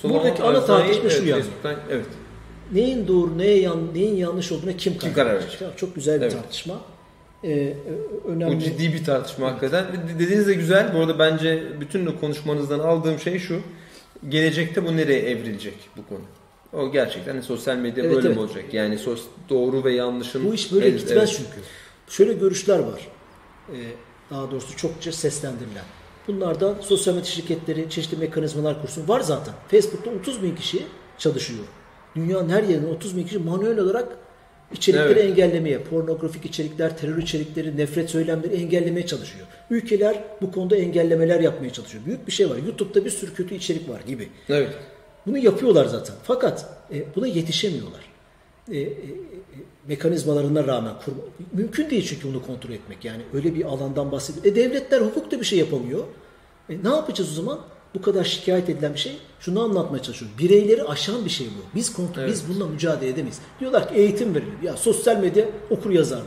E, Buradaki ana tartışma şu yani. Evet. Neyin doğru, neye yan, neyin yanlış olduğuna kim karar, karar verecek? Çok güzel bir Evet. tartışma. Ee, e, önemli. Bu ciddi bir tartışma hakikaten. De- Dediğiniz de güzel. Bu arada bence bütün o konuşmanızdan aldığım şey şu. Gelecekte bu nereye evrilecek bu konu? O gerçekten hani sosyal medya Evet, böyle evet. mi olacak? Yani sos doğru ve yanlışın... Bu iş böyle Evet, gitmez evet. çünkü. Şöyle görüşler var. Ee, daha doğrusu çokça seslendirilen. Bunlardan sosyal medya şirketleri çeşitli mekanizmalar kursun. Var zaten. Facebook'ta 30 bin kişi çalışıyor. Dünyanın her yerinde 30 bin kişi manuel olarak içerikleri Evet. engellemeye, pornografik içerikler, terör içerikleri, nefret söylemleri engellemeye çalışıyor. Ülkeler bu konuda engellemeler yapmaya çalışıyor. Büyük bir şey var. YouTube'da bir sürü kötü içerik var gibi. Evet. Bunu yapıyorlar zaten. Fakat e, buna yetişemiyorlar. E, e, e, mekanizmalarına rağmen kurma. Mümkün değil çünkü bunu kontrol etmek. Yani öyle bir alandan bahsediyor. E devletler hukukta bir şey yapamıyor. E, ne yapacağız o zaman? Bu kadar şikayet edilen bir şey şunu anlatmaya çalışıyorum. Bireyleri aşan bir şey bu. Biz kont- Evet. biz bununla mücadele edemeyiz. Diyorlar ki eğitim verilir. Ya sosyal medya okur yazarlığı.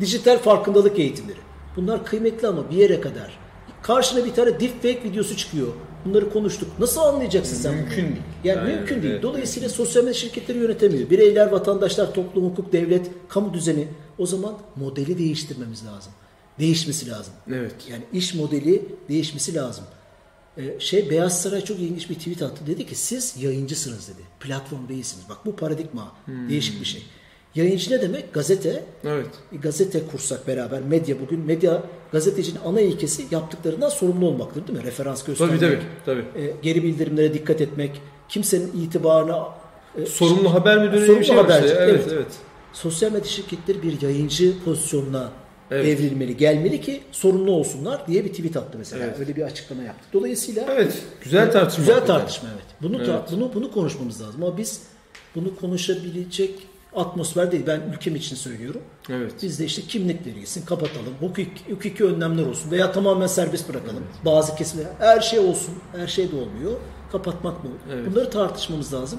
Dijital farkındalık eğitimleri. Bunlar kıymetli ama bir yere kadar. Karşına bir tane deepfake videosu çıkıyor. Bunları konuştuk. Nasıl anlayacaksın sen Mümkün bunu? değil. Yani Aynen, mümkün değil. evet. Dolayısıyla sosyal medya şirketleri yönetemiyor. Bireyler, vatandaşlar, toplum, hukuk, devlet, kamu düzeni. O zaman modeli değiştirmemiz lazım. Değişmesi lazım. Evet. Yani iş modeli değişmesi lazım. Ee, şey Beyaz Saray çok ilginç bir tweet attı. Dedi ki siz yayıncısınız dedi. Platform değilsiniz. Bak bu paradigma. Hmm. Değişik bir şey. Yayıncı ne demek? Gazete. Evet. Bir gazete kursak beraber medya bugün medya gazetecinin ana ilkesi yaptıklarından sorumlu olmaktır değil mi? Referans göstermek. Tabii tabii. tabii. e, geri bildirimlere dikkat etmek, kimsenin itibarına e, Sorumlu haber müdürü diye Sorumlu bir şey haberci, işte. Evet, evet. evet. sosyal medya şirketleri bir yayıncı pozisyonuna Evet. evrilmeli, gelmeli ki sorumlu olsunlar diye bir tweet attı mesela. Evet. Öyle bir açıklama yaptı. Dolayısıyla Evet. Güzel tartışma. Güzel hakikaten. tartışma evet. Bunu ta- Evet. bunu bunu konuşmamız lazım ama biz bunu konuşabilecek atmosfer değil. Ben ülkem için söylüyorum. Evet. Biz de işte kimlik verilsin, kapatalım. Hukuki, hukuki önlemler olsun veya tamamen serbest bırakalım. Bazı kesimler her şey olsun, her şey de olmuyor. Kapatmak mı? Evet. Bunları tartışmamız lazım.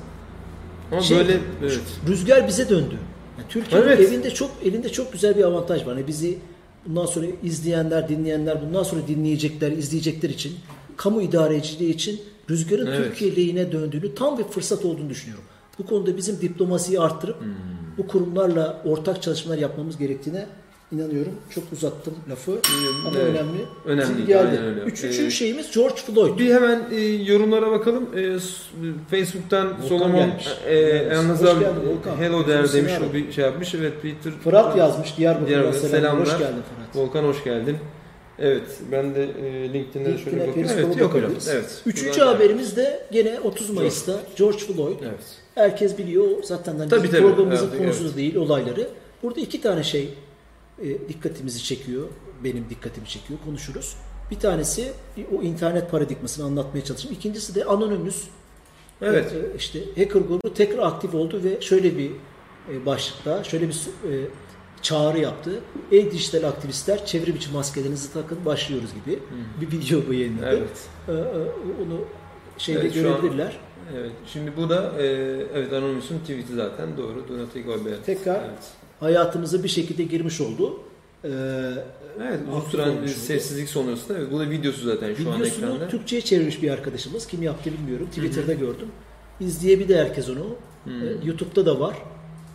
Ama Şey, böyle evet. Rüzgar bize döndü. Yani Türkiye'nin Evet. elinde çok elinde çok güzel bir avantaj var. Yani bizi bundan sonra izleyenler, dinleyenler, bundan sonra dinleyecekler, izleyecekler için kamu idareciliği için rüzgarın Evet. Türkiye lehine döndüğünü tam bir fırsat olduğunu düşünüyorum. Bu konuda bizim diplomasiyi arttırıp Hmm. bu kurumlarla ortak çalışmalar yapmamız gerektiğine inanıyorum. Çok uzattım lafı ama Evet. önemli. Önemli, Şimdi geldi. aynen öyle. Üçüncü Ee, şeyimiz George Floyd. Bir hemen e, yorumlara bakalım. E, Facebook'tan Volkan Solomon gelmiş. e. Yalnız abi hello der demiş o bir şey yapmış. Evet Peter Fırat yazmış Diyarbakır'dan Diyarbakır, selamlar. Hoş geldin Fırat. Volkan hoş geldin. Evet ben de e, LinkedIn'de de şöyle bakıyorum. Evet yok hocam. Evet. Üçüncü Buradan- haberimiz de gene 30 Mayıs'ta George Floyd. Evet. Herkes biliyor zaten hani Tabii, tabii. programımızın Evet, konusu evet. değil olayları. Burada iki tane şey e, dikkatimizi çekiyor. Benim dikkatimi çekiyor. Konuşuruz. Bir tanesi o internet paradigmasını anlatmaya çalıştım. İkincisi de Anonymous. Evet. E, işte hacker grubu tekrar aktif oldu ve şöyle bir e, başlıkta şöyle bir e, çağrı yaptı. Ey dijital aktivistler çevrim içi maskelerinizi takın başlıyoruz gibi bir video bu yayınladı. Evet. E, e, onu şeyde Evet, şu an- görebilirler. Evet. Şimdi bu da e, evet Anonymous'un tweet'i zaten doğru. Do not take away bad. Tekrar Evet. Hayatımıza bir şekilde girmiş oldu. Ee, Evet, uzun süren sessizlik sonrasında evet, bu da videosu zaten şu an videosunu ekranda. Türkçe'ye çevirmiş bir arkadaşımız. Kim yaptı bilmiyorum. Twitter'da gördüm. İzleyebilir herkes onu. Hmm. Ee, YouTube'da da var.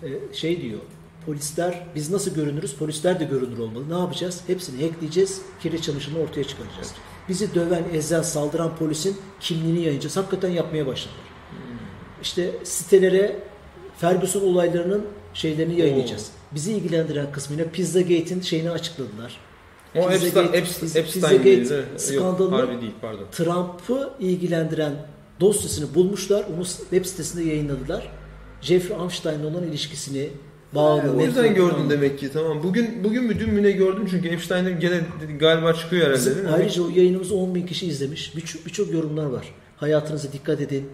Ee, şey diyor. Polisler, biz nasıl görünürüz? Polisler de görünür olmalı. Ne yapacağız? Hepsini hackleyeceğiz. Kirli çamaşırını ortaya çıkaracağız. Bizi döven, ezen, saldıran polisin kimliğini yayınlayacağız. Hakikaten yapmaya başladılar. İşte sitelere Ferguson olaylarının şeylerini yayınlayacağız. Bizi ilgilendiren kısmıyla Pizzagate'in şeyini açıkladılar. O Pizzagate- Epstein, Epstein, Pizza- Epstein Pizzagate skandalını- Harbi değil pardon. Trump'ı ilgilendiren dosyasını bulmuşlar. Onu web sitesinde yayınladılar. Jeffrey Epstein'le olan ilişkisini bağlı. o yüzden gördün anlattı. demek ki tamam. Bugün bugün mü dün mü ne gördüm çünkü Epstein'in gene galiba çıkıyor herhalde Bizim değil mi? ayrıca o yayınımızı 10 bin kişi izlemiş. Birçok birçok yorumlar var. Hayatınıza dikkat edin.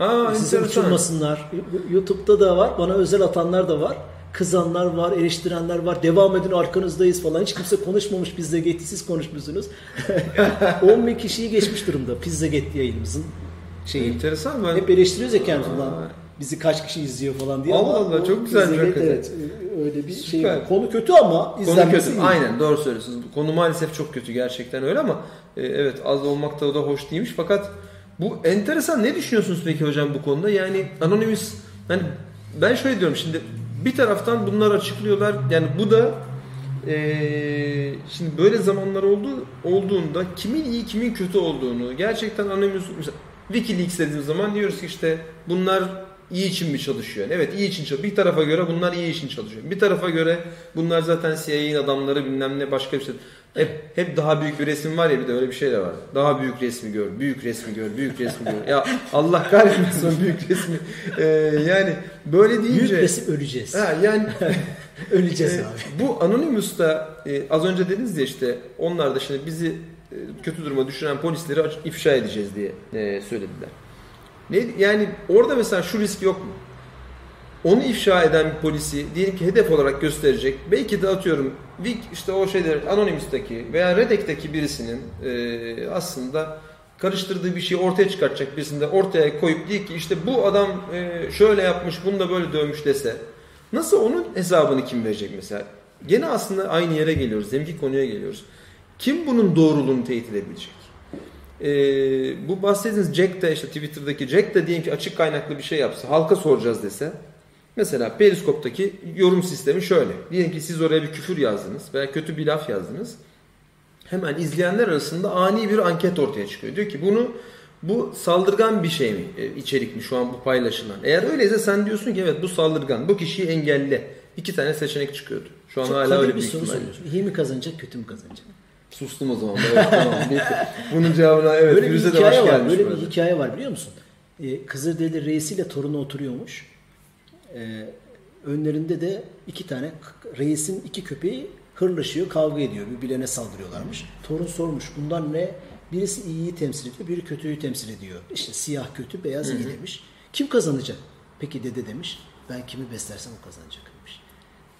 Aa, enteresan. uçurmasınlar. YouTube'da da var. Bana özel atanlar da var. Kızanlar var, eleştirenler var. Devam edin arkanızdayız falan. Hiç kimse konuşmamış Pizzagate. Siz konuşmuşsunuz. 10 bin kişiyi geçmiş durumda Pizzagate yayınımızın şeyi. Enteresan ben. Hep eleştiriyoruz ya kendimden. Aa. Bizi kaç kişi izliyor falan diye. Allah Allah, çok güzelmiş Pizzagate, hakikaten. Evet, öyle bir şey Süper. var. Konu kötü ama Konu izlenmesi kötü. iyi. Aynen doğru söylüyorsunuz. Konu maalesef çok kötü gerçekten öyle ama e, evet az olmak da o da hoş değilmiş fakat bu enteresan. Ne düşünüyorsunuz peki hocam bu konuda? Yani Anonymous hani ben şöyle diyorum şimdi bir taraftan bunlar açıklıyorlar. Yani bu da e, şimdi böyle zamanlar oldu olduğunda kimin iyi kimin kötü olduğunu gerçekten mesela WikiLeaks dediğimiz zaman diyoruz ki işte bunlar iyi için mi çalışıyor? Evet iyi için çalışıyor. Bir tarafa göre bunlar iyi için çalışıyor. Bir tarafa göre bunlar zaten CIA'nin adamları bilmem ne başka bir şey. Hep, hep daha büyük bir resim var ya bir de öyle bir şey de var. Daha büyük resmi gör, büyük resmi gör, büyük resmi gör. Ya Allah kahretmesin büyük resmi. Ee, yani böyle deyince... Büyük resim öleceğiz. Ha, yani öleceğiz e, abi. bu Anonymous'ta e, az önce dediniz ya işte onlar da şimdi bizi e, kötü duruma düşüren polisleri ifşa edeceğiz diye e, söylediler. Ne, yani orada mesela şu risk yok mu? Onu ifşa eden bir polisi diyelim ki hedef olarak gösterecek. Belki de atıyorum Wik işte o şeyler Anonymous'taki veya Redek'teki birisinin e, aslında karıştırdığı bir şeyi ortaya çıkartacak birisinde ortaya koyup diye ki işte bu adam e, şöyle yapmış bunu da böyle dövmüş dese nasıl onun hesabını kim verecek mesela? Gene aslında aynı yere geliyoruz. Deminki konuya geliyoruz. Kim bunun doğruluğunu teyit edebilecek? Ee, bu bahsettiğiniz Jack de işte Twitter'daki Jack de diyelim ki açık kaynaklı bir şey yapsa halka soracağız dese mesela Periskop'taki yorum sistemi şöyle. Diyelim ki siz oraya bir küfür yazdınız veya kötü bir laf yazdınız. Hemen izleyenler arasında ani bir anket ortaya çıkıyor. Diyor ki bunu bu saldırgan bir şey mi? E, içerik mi şu an bu paylaşılan? Eğer öyleyse sen diyorsun ki evet bu saldırgan. Bu kişiyi engelle. İki tane seçenek çıkıyordu. Şu an Çok hala öyle bir bir soru soruyorsun. İyi mi kazanacak, kötü mü kazanacak? Sustum o zaman. Evet, tamam. Bunun cevabına evet. böyle bir de hikaye hoş var. Böyle bir hikaye var biliyor musun? Ee, Kızılderili reisiyle torunu oturuyormuş. Ee, önlerinde de iki tane reisin iki köpeği hırlaşıyor, kavga ediyor. Birbirlerine saldırıyorlarmış. Torun sormuş bundan ne? Birisi iyiyi temsil ediyor, biri kötüyü temsil ediyor. İşte siyah kötü, beyaz iyi demiş. Kim kazanacak? Peki dede demiş. Ben kimi beslersem o kazanacak demiş.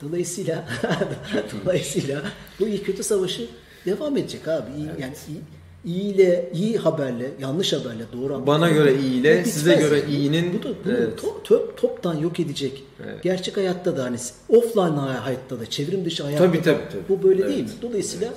Dolayısıyla dolayısıyla bu iyi kötü savaşı devam edecek abi. İyi, Yani iyi, iyi ile iyi haberle, yanlış haberle, doğru haberle. Bana göre iyi ile, size göre iyinin- bu da bunu Evet. top- top- toptan yok edecek. Evet. Gerçek hayatta da hani offline hayatta da çevrim dışı hayatta Tabii, da tabii, tabii. bu böyle Evet. değil mi? Dolayısıyla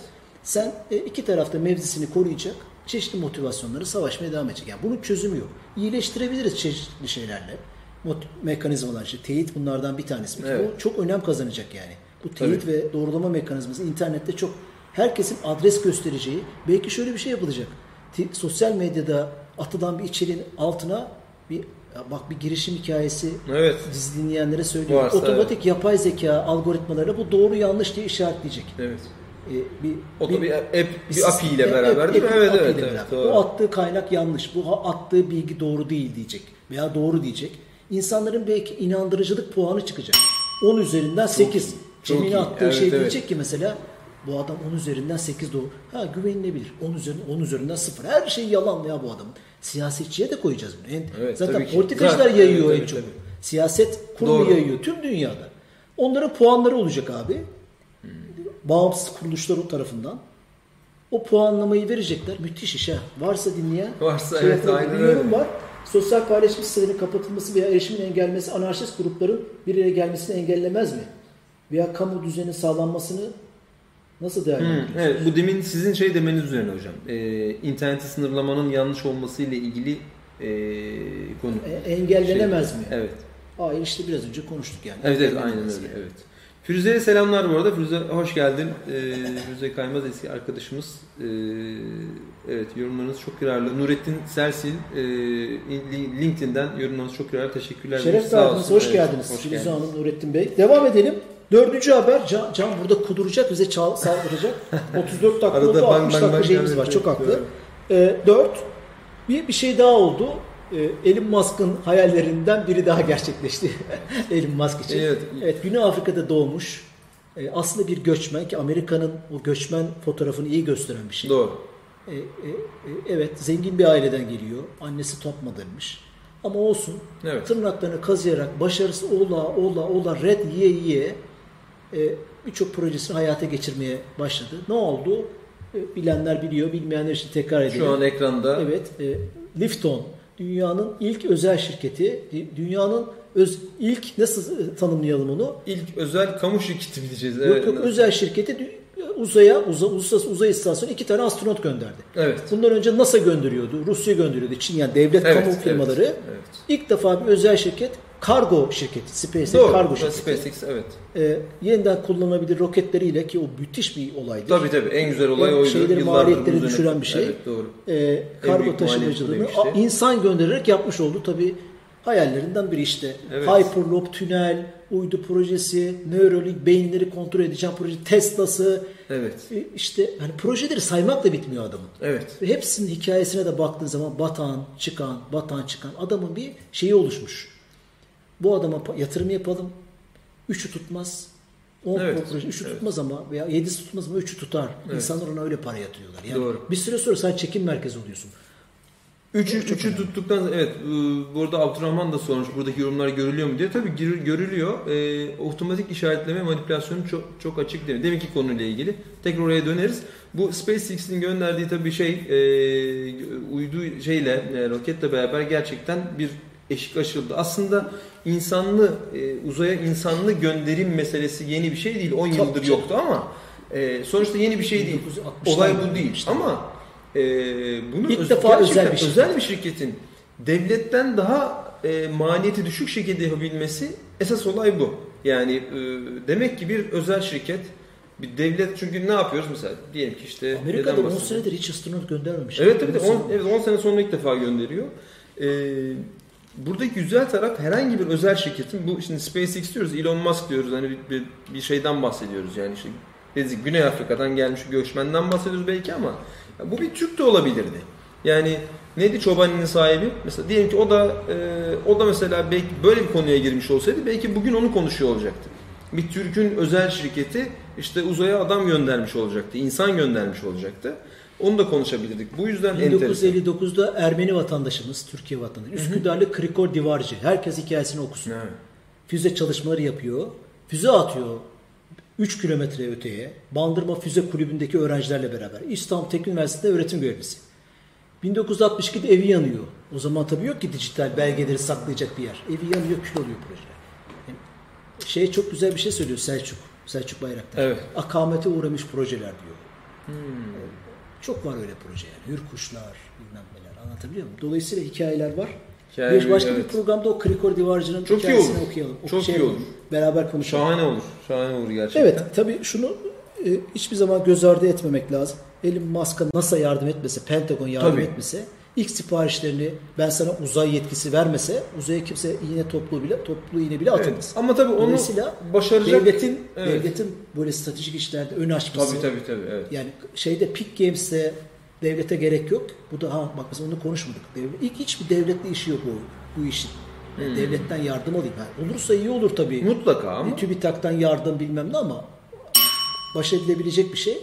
sen e, iki tarafta mevzisini koruyacak çeşitli motivasyonları savaşmaya devam edecek. Yani bunun çözümü yok. İyileştirebiliriz çeşitli şeylerle. Mot- mekanizmalar işte teyit bunlardan bir tanesi. Evet. Bu çok önem kazanacak yani. Bu teyit ve doğrulama mekanizması internette çok herkesin adres göstereceği belki şöyle bir şey yapılacak. Sosyal medyada atılan bir içeriğin altına bir bak bir girişim hikayesi Evet. dizi dinleyenlere söylüyorum. Varsa, Otomatik yapay zeka algoritmalarıyla bu doğru yanlış diye işaretleyecek. Evet. Ee, bir, O da bir app, bir API ile beraber app- değil mi? app- Evet, evet, evet. Doğru. Bu attığı kaynak yanlış. Bu attığı bilgi doğru değil diyecek. Veya doğru diyecek. İnsanların belki inandırıcılık puanı çıkacak. 10 üzerinden 8. iyi, çok Cemil'in iyi. attığı Evet, şey evet. diyecek ki mesela bu adam 10 üzerinden 8 doğru. Ha güvenilebilir. 10 üzerinden 10 üzerinden 0. Her şey yalan ya bu adamın. Siyasetçiye de koyacağız bunu. En- Evet, Zaten tabii politikacılar Zaten, yayıyor evet, en çok. tabii. Siyaset kurumu Doğru. yayıyor tüm dünyada. Onların puanları olacak abi. Bağımsız kuruluşlar tarafından. O puanlamayı verecekler. Müthiş iş ha. Varsa dinleyen. Varsa şey evet, aynen öyle. var. Sosyal paylaşım sitelerinin kapatılması veya erişimin engellemesi anarşist grupların bir araya gelmesini engellemez mi? Veya kamu düzeni sağlanmasını nasıl değerlendiriyorsunuz? evet, bu demin sizin şey demeniz üzerine hocam. Ee, interneti sınırlamanın yanlış olması ile ilgili ee, konu. E, engellenemez Şey, mi? Evet. Hayır işte biraz önce konuştuk yani. Evet, evet aynen öyle. yani. Evet. Firuze'ye selamlar bu arada. Firuze hoş geldin. Ee, Firuze Kaymaz eski arkadaşımız. Ee, evet yorumlarınız çok yararlı. Nurettin Sersil e, LinkedIn'den yorumlarınız çok yararlı. Teşekkürler. Şeref Sağ verdiniz. Hoş geldiniz. hoş geldiniz. Hanım, Nurettin Bey. Devam edelim. Dördüncü haber. Can, Can burada kuduracak, bize çal, saldıracak. 34 dakika oldu, bang 60 bang dakika bang şeyimiz var. Çok haklı. Ee, dört. Bir, bir şey daha oldu. Ee, Elon Musk'ın hayallerinden biri daha gerçekleşti. Elon Musk için. Evet. Evet, Güney Afrika'da doğmuş. Ee, aslında bir göçmen ki Amerika'nın o göçmen fotoğrafını iyi gösteren bir şey. Doğru. E, e, e, evet zengin bir aileden geliyor. Annesi top modelmiş. Ama olsun. Evet. Tırnaklarını kazıyarak başarısı ola ola ola red yiye yiye e, birçok projesini hayata geçirmeye başladı. Ne oldu? E, bilenler biliyor, bilmeyenler için tekrar edelim. Şu an ekranda Evet, e, Lifton dünyanın ilk özel şirketi, dü- dünyanın öz, ilk nasıl e, tanımlayalım onu? ilk özel kamu şirketi diyeceğiz? Yok Evet. yok özel şirketi uzaya, uza, uluslararası uzay istasyonu iki tane astronot gönderdi. Evet. Bundan önce NASA gönderiyordu, Rusya gönderiyordu, Çin yani devlet Evet, kamu evet, firmaları. evet. İlk defa bir özel şirket, kargo şirketi, SpaceX Doğru. kargo şirketi. SpaceX evet. e, yeniden kullanılabilir roketleriyle ki o müthiş bir olaydı. Tabii tabii en güzel olay En oydu. şeyleri, maliyetleri düşüren bir şey. Evet doğru. E, kargo taşımacılığını a- insan göndererek yapmış oldu. Tabii hayallerinden biri işte. Evet. Hyperloop, tünel, uydu projesi, Neuralink, beyinleri kontrol edeceğim proje, Tesla'sı. Evet. İşte hani projeleri saymak da bitmiyor adamın. Evet. Ve hepsinin hikayesine de baktığın zaman batan, çıkan, batan, çıkan adamın bir şeyi oluşmuş. Bu adama yatırım yapalım. Üçü tutmaz. 10 Evet, proje üçü evet. tutmaz ama veya yedisi tutmaz ama üçü tutar. Evet. İnsanlar ona öyle para yatırıyorlar. Yani Doğru. bir süre sonra sen çekim merkezi oluyorsun. Üçü, üçü önemli. tuttuktan evet e, burada Abdurrahman da sormuş buradaki yorumlar görülüyor mu diye. Tabii görülüyor. E, otomatik işaretleme manipülasyonu çok çok açık değil. Deminki konuyla ilgili. Tekrar oraya döneriz. Bu SpaceX'in gönderdiği tabii şey e, uydu şeyle e, roketle beraber gerçekten bir eşik aşıldı. Aslında insanlı e, uzaya insanlı gönderim meselesi yeni bir şey değil. 10 Tabii yıldır canım. yoktu ama e, sonuçta yeni bir şey değil. 1960'lar Olay bu değil. işte. Ama e, bunu İlk öz- defa özel bir şirket. özel bir şirketin devletten daha e, maliyeti düşük şekilde yapabilmesi esas olay bu. Yani e, demek ki bir özel şirket bir devlet çünkü ne yapıyoruz mesela diyelim ki işte Amerika'da neden 10 bahsediyorum? senedir hiç astronot göndermemiş. Evet tabii de 10 On evet 10 sene sonra ilk defa gönderiyor. Ee, buradaki güzel taraf herhangi bir özel şirketin bu şimdi SpaceX diyoruz, Elon Musk diyoruz. Hani bir, bir, bir şeyden bahsediyoruz yani işte dedik Güney Afrika'dan gelmiş bir göçmenden bahsediyoruz belki ama bu bir Türk de olabilirdi. Yani neydi Çobani'nin sahibi? Mesela diyelim ki o da e, o da mesela belki böyle bir konuya girmiş olsaydı belki bugün onu konuşuyor olacaktı. Bir Türk'ün özel şirketi işte uzaya adam göndermiş olacaktı, insan göndermiş olacaktı. Onu da konuşabilirdik. Bu yüzden enteresan. 1959'da Ermeni vatandaşımız, Türkiye vatandaşı, Üsküdar'lı Krikor Divarcı. Herkes hikayesini okusun. Evet. Füze çalışmaları yapıyor. Füze atıyor 3 kilometre öteye. Bandırma Füze Kulübü'ndeki öğrencilerle beraber. İstanbul Teknik Üniversitesi'nde öğretim görevlisi. 1962'de evi yanıyor. O zaman tabii yok ki dijital belgeleri saklayacak bir yer. Evi yanıyor, kül oluyor proje. Yani şey çok güzel bir şey söylüyor Selçuk. Selçuk Bayraktar. Evet. Akamete uğramış projeler diyor. Hmm. Çok var öyle proje yani. Hür kuşlar, bilmem neler. Anlatabiliyor muyum? Dolayısıyla hikayeler var. Hikaye- bir başka bir evet. programda o Krikor Divarcı'nın Çok iyi hikayesini olur. okuyalım. Çok Şey iyi olur. Beraber konuşalım. Şahane olur. Şahane olur gerçekten. Evet tabii şunu e, hiçbir zaman göz ardı etmemek lazım. Elon Musk'a NASA yardım etmese, Pentagon yardım Tabii. etmese, ilk siparişlerini ben sana uzay yetkisi vermese uzaya kimse iğne toplu bile toplu iğne bile Evet. atamaz. Ama tabii onu Dolayısıyla başaracak. devletin Evet. devletin böyle stratejik işlerde ön açması. Tabii tabii tabii. Evet. Yani şeyde Peak Games'te devlete gerek yok. Bu da ha bak mesela onu konuşmadık. Devlet, ilk hiçbir devletle işi yok bu bu işin. Yani Hmm. Devletten yardım alayım. Ha, olursa iyi olur tabii. Mutlaka ama. Bir TÜBİTAK'tan yardım bilmem ne ama baş edilebilecek bir şey.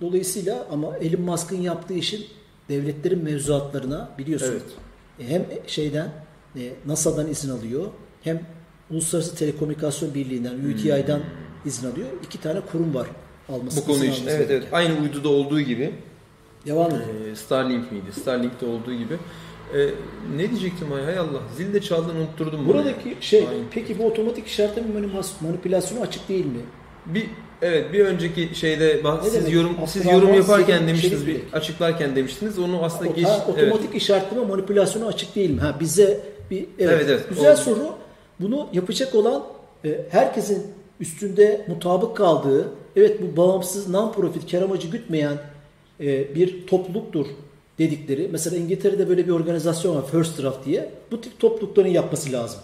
Dolayısıyla ama Elon Musk'ın yaptığı işin devletlerin mevzuatlarına biliyorsun Evet. e, hem şeyden e, NASA'dan izin alıyor hem Uluslararası Telekomünikasyon Birliği'nden UTI'den izin alıyor. İki tane kurum var alması. Bu konu için. Evet evet. gereken. Aynı uyduda olduğu gibi. Devam edelim. Ee, Starlink miydi? Starlink'te olduğu gibi. Ee, ne diyecektim ay hay Allah. Zil de çaldın unutturdum bunu. Buradaki şey Aynen. peki bu otomatik işaretleme manipülas- manipülasyonu açık değil mi? Bir evet bir önceki şeyde Ne siz demek? yorum siz yorum yaparken Selim demiştiniz bir açıklarken demiştiniz. Onu aslında O- geç ha, evet. otomatik işaretleme manipülasyonu açık değil mi? Ha bize bir evet, Evet, evet. güzel O- soru. Bunu yapacak olan e, herkesin üstünde mutabık kaldığı, evet bu bağımsız, non-profit, kar amacı gütmeyen e, bir topluluktur dedikleri. Mesela İngiltere'de böyle bir organizasyon var First Draft diye. Bu tip toplulukların yapması lazım.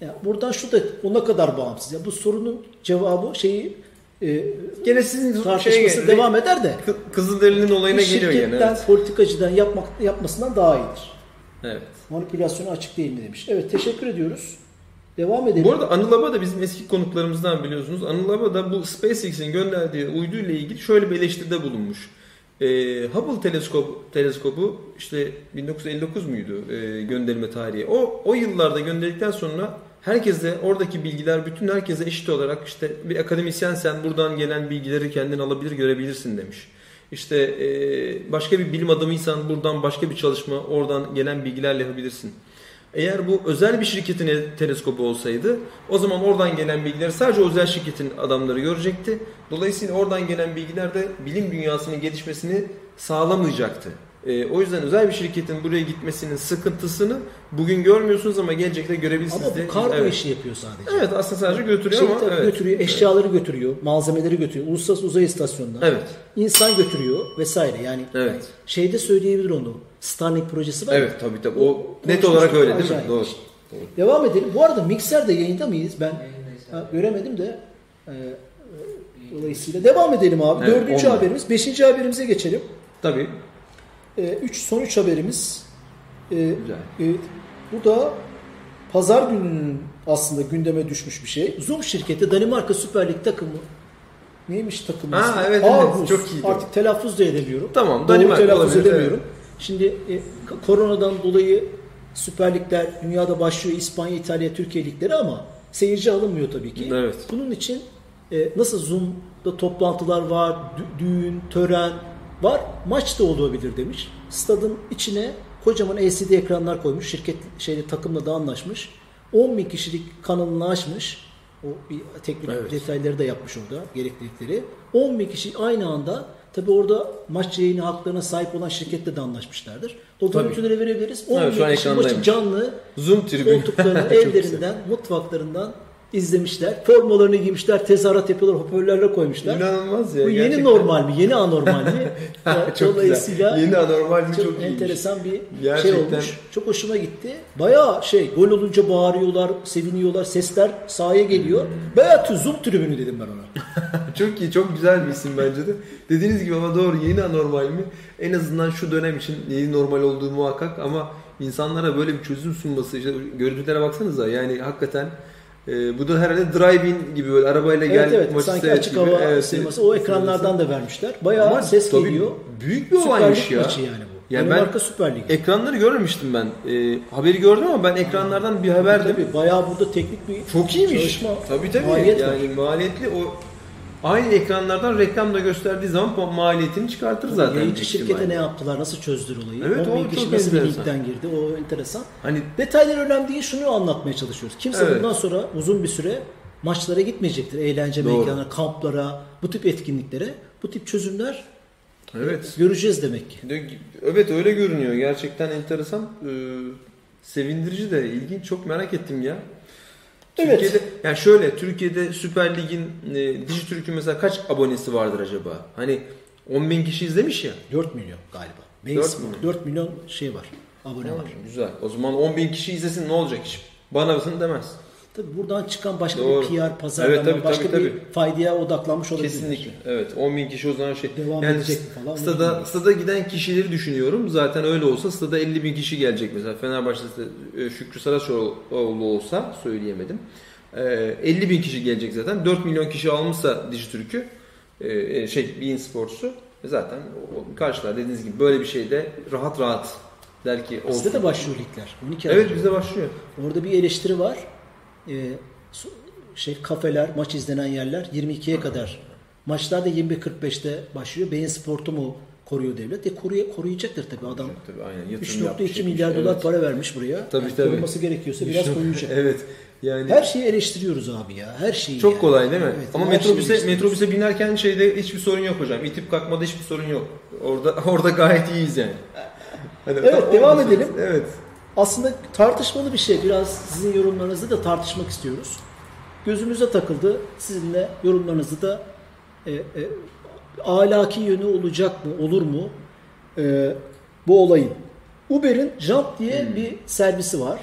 Ya buradan şu da ona kadar bağımsız. Ya bu sorunun cevabı şeyi e, Gene sizin tartışması şeye- devam eder de Kı- Kızılderili'nin olayına geliyor şirketten, gene. Evet. politikacıdan yapmak, yapmasından daha iyidir. evet. Manipülasyonu açık değil mi demiş. Evet teşekkür ediyoruz. Devam edelim. Bu arada Anıl Aba da bizim eski konuklarımızdan biliyorsunuz. Anıl Aba da bu SpaceX'in gönderdiği uydu ile ilgili şöyle bir eleştiride bulunmuş. Ee, Hubble teleskop, teleskobu işte 1959 muydu e, gönderilme tarihi? O, o yıllarda gönderildikten sonra herkese oradaki bilgiler bütün herkese eşit olarak işte bir akademisyen sen buradan gelen bilgileri kendin alabilir görebilirsin demiş. İşte başka bir bilim adamıysan buradan başka bir çalışma oradan gelen bilgilerle yapabilirsin. Eğer bu özel bir şirketin teleskobu olsaydı o zaman oradan gelen bilgiler sadece özel şirketin adamları görecekti. Dolayısıyla oradan gelen bilgiler de bilim dünyasının gelişmesini sağlamayacaktı. Ee, o yüzden özel bir şirketin buraya gitmesinin sıkıntısını bugün görmüyorsunuz ama gelecekte görebilirsiniz. ama bu kargo evet. işi yapıyor sadece. Evet aslında sadece götürüyor Şeyi ama evet. götürüyor, eşyaları götürüyor, malzemeleri götürüyor. Uluslararası Uzay İstasyonu'ndan. Evet. İnsan götürüyor vesaire. Yani Evet. şeyde söyleyebilir onu. Starlink projesi var. ya. Evet tabii tabii. O, net konuşmuştuk, olarak öyle değil mi? acayip. Doğru. Devam edelim. Bu arada Mikser'de yayında mıyız? Ben ha, göremedim de. e, dolayısıyla devam edelim abi. Evet, Dördüncü onunla. haberimiz. Beşinci haberimize geçelim. Tabii. E, üç, son üç haberimiz. E, Güzel. e, bu da pazar gününün aslında gündeme düşmüş bir şey. Zoom şirketi Danimarka Süper Lig takımı neymiş takımı? Ha, evet, evet. Aarhus. Çok iyiydi. Artık telaffuz da edemiyorum. Tamam, Doğru Danimarka telaffuz olabilir, edemiyorum. Şimdi e, koronadan dolayı Süper Ligler dünyada başlıyor. İspanya, İtalya, Türkiye ligleri ama seyirci alınmıyor tabii ki. Evet. Bunun için e, nasıl Zoom'da toplantılar var, dü- düğün, tören var, maç da olabilir demiş. Stadın içine kocaman LCD ekranlar koymuş. Şirket şeyle takımla da anlaşmış. 10 bin kişilik kanalını açmış. O bir teknik Evet. detayları da yapmış orada gereklilikleri. 10 bin kişi aynı anda tabi orada maç yayını haklarına sahip olan şirketle de anlaşmışlardır. O görüntüleri verebiliriz. 10 Evet, şu an bin kişi maçı canlı Zoom tribün. koltuklarını Çok güzel. evlerinden, mutfaklarından izlemişler. Formalarını giymişler, tezahürat yapıyorlar, hoparlörler koymuşlar. İnanılmaz ya. Bu yeni gerçekten. normal mi? Yeni anormal mi? Çok Dolayısıyla güzel. Yeni anormal mi çok, çok, iyiymiş. enteresan bir şey Gerçekten. olmuş. Çok hoşuma gitti. Bayağı şey gol olunca bağırıyorlar, seviniyorlar, sesler sahaya geliyor. Bayağı zoom tribünü dedim ben ona. Çok iyi, çok güzel bir isim bence de. Dediğiniz gibi ama doğru yeni anormal mi? En azından şu dönem için yeni normal olduğu muhakkak ama insanlara böyle bir çözüm sunması, işte görüntülere baksanıza yani hakikaten e, bu da herhalde drive-in gibi böyle arabayla gel evet evet maçı sanki açık gibi. hava Evet, sineması o ekranlardan da vermişler. Bayağı Ama ses tabii geliyor. Büyük bir olaymış Lig ya. maçı yani bu. Ya ben Danimarka Süper Ligi. ekranları görmemiştim ben. E, haberi gördüm ama ben ekranlardan bir haberdim. Tabii bayağı burada teknik bir Çok iyiymiş. çalışma tabii tabii. maliyet var. yani maliyetli o aynı ekranlardan reklamda gösterdiği zaman ma- maliyetini çıkartır zaten. Yayıncı şirkete ne yaptılar, nasıl çözdüler olayı? Evet, 10 bin o kişi nasıl bir linkten girdi? O enteresan. Hani Detaylar önemli değil, şunu anlatmaya çalışıyoruz. Kimse Evet. bundan sonra uzun bir süre maçlara gitmeyecektir. Eğlence mekanlarına, kamplara, bu tip etkinliklere. Bu tip çözümler evet. göreceğiz demek ki. Evet öyle görünüyor. Gerçekten enteresan. Ee, sevindirici de ilginç. Çok merak ettim ya. Evet. Türkiye'de yani şöyle Türkiye'de Süper Lig'in e, Dijitürk'ün mesela kaç abonesi vardır acaba? Hani 10 bin kişi izlemiş ya. 4 milyon galiba. 4 4 milyon. 4 milyon şey var, abone var. Güzel. O zaman 10 bin kişi izlesin ne olacak iş? Bana mısın demez. Tabii buradan çıkan başka Doğru. bir PR, pazarlama, Evet, tabii, başka tabii, bir tabii. faydaya odaklanmış olabilir. Kesinlikle. Evet 10 bin kişi o zaman şey. Devam yani edecek mi falan, Stada, stada giden kişileri düşünüyorum. Zaten öyle olsa stada 50 bin kişi gelecek mesela. Fenerbahçe'de e, Şükrü Saraçoğlu olsa söyleyemedim. E, 50 bin kişi gelecek zaten. 4 milyon kişi almışsa Dijitürk'ü e, e, şey Bein Sports'u e, zaten karşılar dediğiniz gibi böyle bir şeyde rahat rahat der ki olsun. Bizde de başlıyor ligler. 12 ay Evet bizde başlıyor. Orada bir eleştiri var. So- şey kafeler, maç izlenen yerler 22'ye kadar. Maçlar da 21.45'te başlıyor. Beyin sportu mu koruyor devlet? E koruya, koruyacaktır tabii adam. Tabii aynen yatırım yapmış, 3.2 milyar etmiş. dolar Evet. para vermiş buraya. Tabii, Yani tabii. Korunması gerekiyorsa biraz koyacak. evet. Yani Her şeyi eleştiriyoruz abi ya. Her şeyi. Çok yani. kolay değil mi? Evet, Ama metrobüse metrobüse binerken şeyde hiçbir sorun yok hocam. İtip kalkmada hiçbir sorun yok. Orada orada gayet iyiyiz yani. Hadi, Evet, devam edelim. Evet. Aslında tartışmalı bir şey. Biraz sizin yorumlarınızı da tartışmak istiyoruz. Gözümüze takıldı. Sizinle yorumlarınızı da e, e, ahlaki yönü olacak mı, olur mu e, bu olayın? Uber'in Jump diye Hmm. bir servisi var.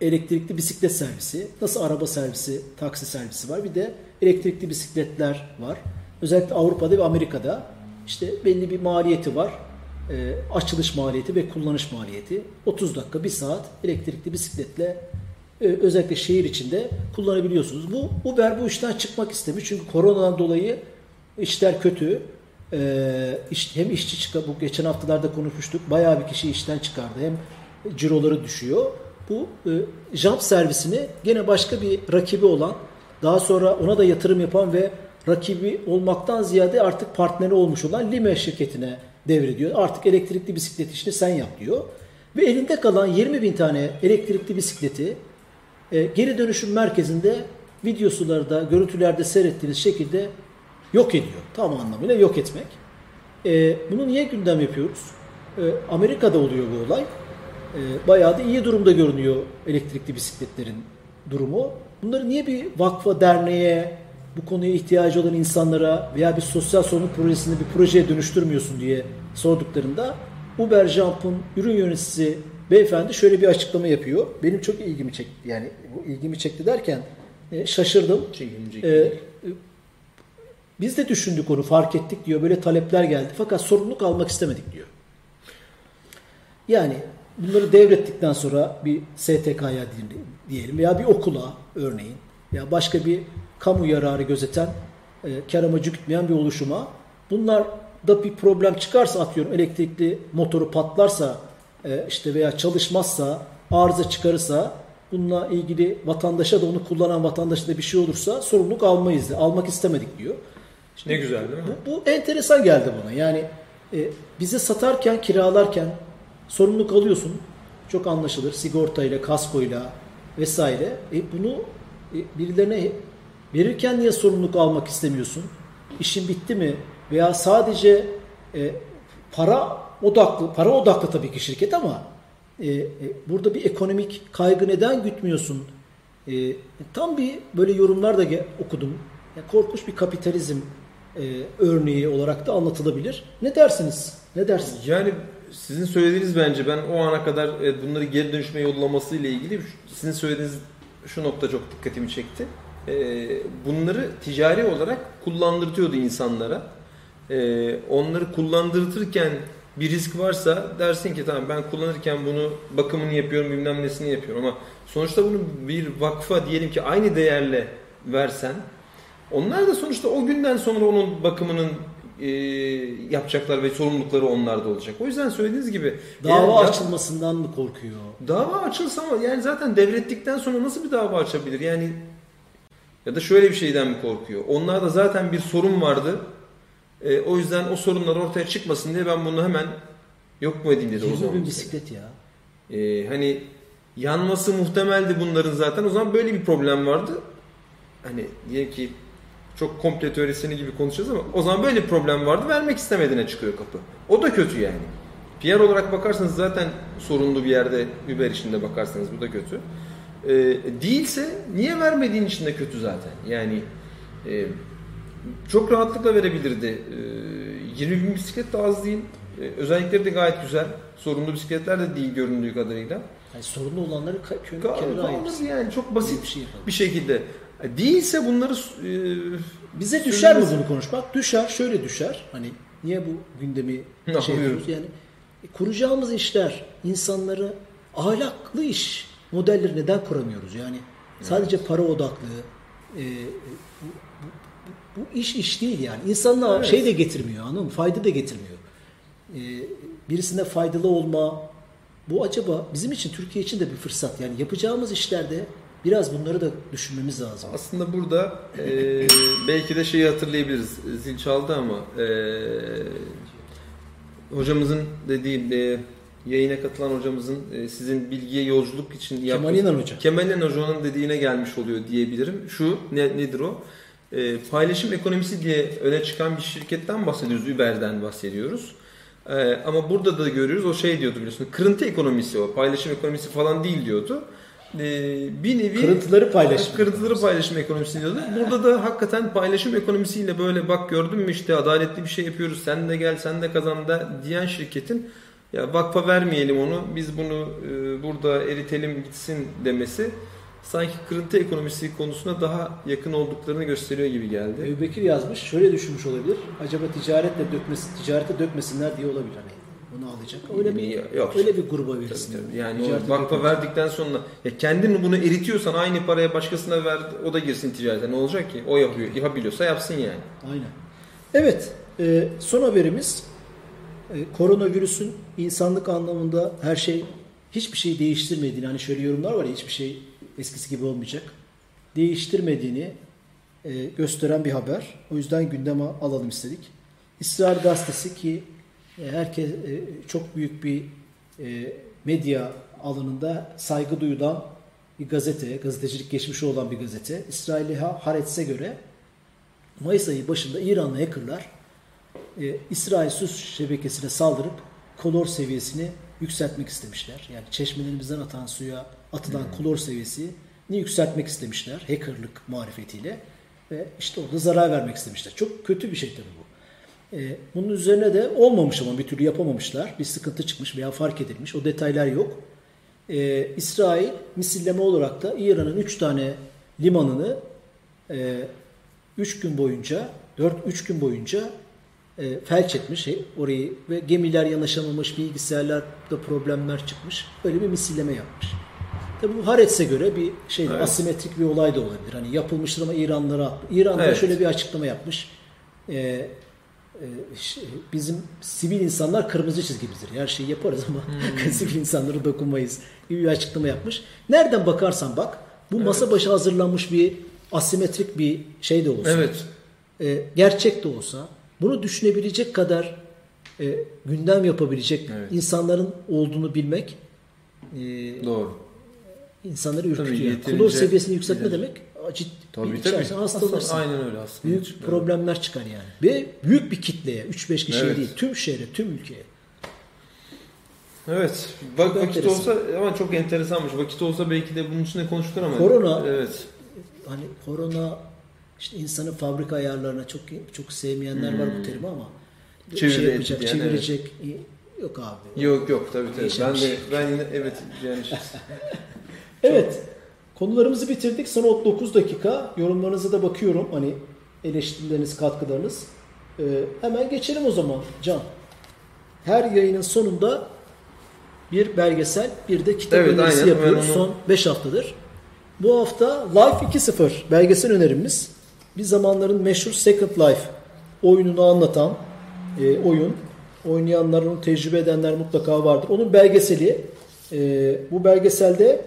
Elektrikli bisiklet servisi. Nasıl araba servisi, taksi servisi var. Bir de elektrikli bisikletler var. Özellikle Avrupa'da ve Amerika'da işte belli bir maliyeti var. E, açılış maliyeti ve kullanış maliyeti. 30 dakika, 1 saat elektrikli bisikletle e, özellikle şehir içinde kullanabiliyorsunuz. Bu Uber bu işten çıkmak istemiş. Çünkü koronadan dolayı işler kötü. E, iş- hem işçi çıkar, bu geçen haftalarda konuşmuştuk. Bayağı bir kişi işten çıkardı. Hem ciroları düşüyor. Bu e, jump servisini gene başka bir rakibi olan, daha sonra ona da yatırım yapan ve rakibi olmaktan ziyade artık partneri olmuş olan Lime şirketine devrediyor. Artık elektrikli bisiklet işini sen yap diyor. Ve elinde kalan 20 bin tane elektrikli bisikleti e, geri dönüşüm merkezinde videosularda, görüntülerde seyrettiğiniz şekilde yok ediyor. Tam anlamıyla yok etmek. E, bunu niye gündem yapıyoruz? E, Amerika'da oluyor bu olay. E, bayağı da iyi durumda görünüyor elektrikli bisikletlerin durumu. Bunları niye bir vakfa, derneğe, bu konuya ihtiyacı olan insanlara veya bir sosyal sorumluluk projesinde bir projeye dönüştürmüyorsun diye sorduklarında Uber Jump'ın ürün yöneticisi beyefendi şöyle bir açıklama yapıyor. Benim çok ilgimi çekti. Yani bu ilgimi çekti derken e, şaşırdım. E, e, biz de düşündük onu fark ettik diyor. Böyle talepler geldi. Fakat sorumluluk almak istemedik diyor. Yani bunları devrettikten sonra bir STK'ya diyelim veya bir okula örneğin veya başka bir kamu yararı gözeten, e, kar amacı gütmeyen bir oluşuma bunlar da bir problem çıkarsa atıyorum elektrikli motoru patlarsa e, işte veya çalışmazsa arıza çıkarırsa bununla ilgili vatandaşa da onu kullanan vatandaşa da bir şey olursa sorumluluk almayız. de, Almak istemedik diyor. Ne güzel değil mi? Bu, bu enteresan geldi bana. Yani e, bize satarken, kiralarken sorumluluk alıyorsun. Çok anlaşılır. Sigortayla, kaskoyla vesaire. E, bunu e, birilerine verirken niye sorumluluk almak istemiyorsun? İşin bitti mi? Veya sadece e, para odaklı, para odaklı tabii ki şirket ama e, e, burada bir ekonomik kaygı neden gütmüyorsun? E, tam bir böyle yorumlar da okudum. Ya korkunç bir kapitalizm e, örneği olarak da anlatılabilir. Ne dersiniz? Ne dersin? Yani sizin söylediğiniz bence ben o ana kadar e, bunları geri dönüşme yollaması ile ilgili sizin söylediğiniz şu nokta çok dikkatimi çekti. E, Bunları ticari olarak kullandırtıyordu insanlara. E, Onları kullandırtırken bir risk varsa dersin ki tamam ben kullanırken bunu bakımını yapıyorum bilmem nesini yapıyorum ama sonuçta bunu bir vakfa diyelim ki aynı değerle versen onlar da sonuçta o günden sonra onun bakımının e, yapacaklar ve sorumlulukları onlarda olacak. O yüzden söylediğiniz gibi Dava yani ya- açılmasından mı korkuyor? dava açılsa ama yani zaten devrettikten sonra nasıl bir dava açabilir? Yani ya da şöyle bir şeyden mi korkuyor? Onlarda zaten bir sorun vardı. E, o yüzden o sorunlar ortaya çıkmasın diye ben bunu hemen yok mu edeyim dedi o 20 zaman. mesela. bisiklet ya. E, hani yanması muhtemeldi bunların zaten. O zaman böyle bir problem vardı. Hani diyelim ki çok komple teorisini gibi konuşacağız ama o zaman böyle bir problem vardı. Vermek istemediğine çıkıyor kapı. O da kötü yani. PR olarak bakarsanız zaten sorunlu bir yerde Uber içinde bakarsanız bu da kötü. Ee, değilse niye vermediğin için de kötü zaten. Yani e, çok rahatlıkla verebilirdi. Ee, 20 bin bisiklet de az değil. Ee, özellikleri de gayet güzel. Sorunlu bisikletler de değil göründüğü kadarıyla. Yani sorunlu olanları kö- kenara yani çok Basit bir şey yapalım. bir şekilde. Değilse bunları e, Bize düşer mi bunu konuşmak? Düşer, şöyle düşer. Hani niye bu gündemi Ne şey yapıyoruz? yapıyoruz? Yani e, kuracağımız işler, insanları ahlaklı iş modelleri neden kuramıyoruz? Yani sadece para odaklı e, bu, bu, bu iş iş değil yani. İnsanlığa Evet. şey de getirmiyor anladın mı? Fayda da getirmiyor. E, birisine faydalı olma bu acaba bizim için Türkiye için de bir fırsat. Yani yapacağımız işlerde biraz bunları da düşünmemiz lazım. Aslında burada e, belki de şeyi hatırlayabiliriz. Zil çaldı ama e, hocamızın dediği e, yayına katılan hocamızın e, sizin bilgiye yolculuk için Kemal yaptığı- İnan Hoca. Kemal İnan Hoca'nın dediğine gelmiş oluyor diyebilirim. Şu ne, nedir o? E, paylaşım ekonomisi diye öne çıkan bir şirketten bahsediyoruz. Uber'den bahsediyoruz. E, ama burada da görüyoruz o şey diyordu biliyorsun. Kırıntı ekonomisi o. Paylaşım ekonomisi falan değil diyordu. E, bir nevi Kırıntıları paylaşım. Kırıntıları paylaşım ekonomisi diyordu. Burada da hakikaten paylaşım ekonomisiyle böyle bak gördün mü işte adaletli bir şey yapıyoruz. Sen de gel sen de kazan da diyen şirketin ya vakfa vermeyelim onu biz bunu e, burada eritelim gitsin demesi sanki kırıntı ekonomisi konusuna daha yakın olduklarını gösteriyor gibi geldi. Ebu Bekir yazmış. Şöyle düşünmüş olabilir. Acaba ticaretle dökmesi, ticarete dökmesinler diye olabilir. Hani bunu alacak. Öyle bir Yok. öyle bir gruba verirsin. tabii. Yani Ticarete o vakfa verdikten sonra ya kendin bunu eritiyorsan aynı paraya başkasına ver o da girsin ticarete ne olacak ki? O yapıyor. Yapabiliyorsa yapsın yani. Aynen. Evet. e, son haberimiz koronavirüsün insanlık anlamında her şey hiçbir şey değiştirmediğini hani şöyle yorumlar var ya hiçbir şey eskisi gibi olmayacak. Değiştirmediğini e, gösteren bir haber. O yüzden gündeme alalım istedik. İsrail gazetesi ki e, herkes e, çok büyük bir e, medya alanında saygı duyulan bir gazete, gazetecilik geçmişi olan bir gazete. İsrailli Ha- Haaretz'e göre Mayıs ayı başında İranlı hackerlar e, İsrail su şebekesine saldırıp klor seviyesini yükseltmek istemişler. Yani çeşmelerimizden atan suya atılan klor seviyesini yükseltmek istemişler hackerlık marifetiyle ve işte orada zarar vermek istemişler. Çok kötü bir şey tabii bu. E, bunun üzerine de olmamış ama bir türlü yapamamışlar. Bir sıkıntı çıkmış veya fark edilmiş. O detaylar yok. E, İsrail misilleme olarak da İran'ın 3 tane limanını 3 gün boyunca 4 3 gün boyunca e, felç etmiş e, orayı ve gemiler yanaşamamış, bilgisayarlarda problemler çıkmış. Böyle bir misilleme yapmış. Tabi bu Haaretz'e göre bir şey Evet. asimetrik bir olay da olabilir. Hani yapılmıştır ama İranlara İran da Evet. şöyle bir açıklama yapmış. E, e, ş- bizim sivil insanlar kırmızı çizgimizdir. Her şeyi yaparız ama Hmm. sivil insanlara dokunmayız gibi bir açıklama yapmış. Nereden bakarsan bak bu masa başı hazırlanmış bir asimetrik bir şey de olsa, Evet. e, gerçek de olsa bunu düşünebilecek kadar e, gündem yapabilecek Evet. insanların olduğunu bilmek e, Doğru. insanları ürkütüyor. Kulor seviyesini yükseltme ileri. demek ciddi Tabii tabii. içersen hasta Aslında olursun. Aynen öyle aslında. Büyük Hiç- problemler çıkar yani. Ve büyük bir kitleye, 3-5 kişiye Evet. değil, tüm şehre, tüm ülkeye. Evet. Bak, Çok vakit enteresan. olsa ama çok enteresanmış. Vakit olsa belki de bunun üstüne konuşulur ama. Korona- Evet. Hani korona işte insanın fabrika ayarlarına çok çok sevmeyenler var bu terimi ama bir Çevirdi şey yapacak, yani, çevirecek yok abi. Yok yok tabii tabii. Ben de şey. ben yine evet yani Evet. Konularımızı bitirdik. Son 9 dakika. Yorumlarınıza da bakıyorum. Hani eleştirileriniz, katkılarınız. Ee, hemen geçelim o zaman Can. Her yayının sonunda bir belgesel, bir de kitap Evet, önerisi aynen. yapıyoruz. Onu- Son 5 haftadır. Bu hafta Life 2.0 belgesel önerimiz. Bir zamanların meşhur Second Life oyununu anlatan e, oyun. Oynayanlar, onu tecrübe edenler mutlaka vardır. Onun belgeseli. e, bu belgeselde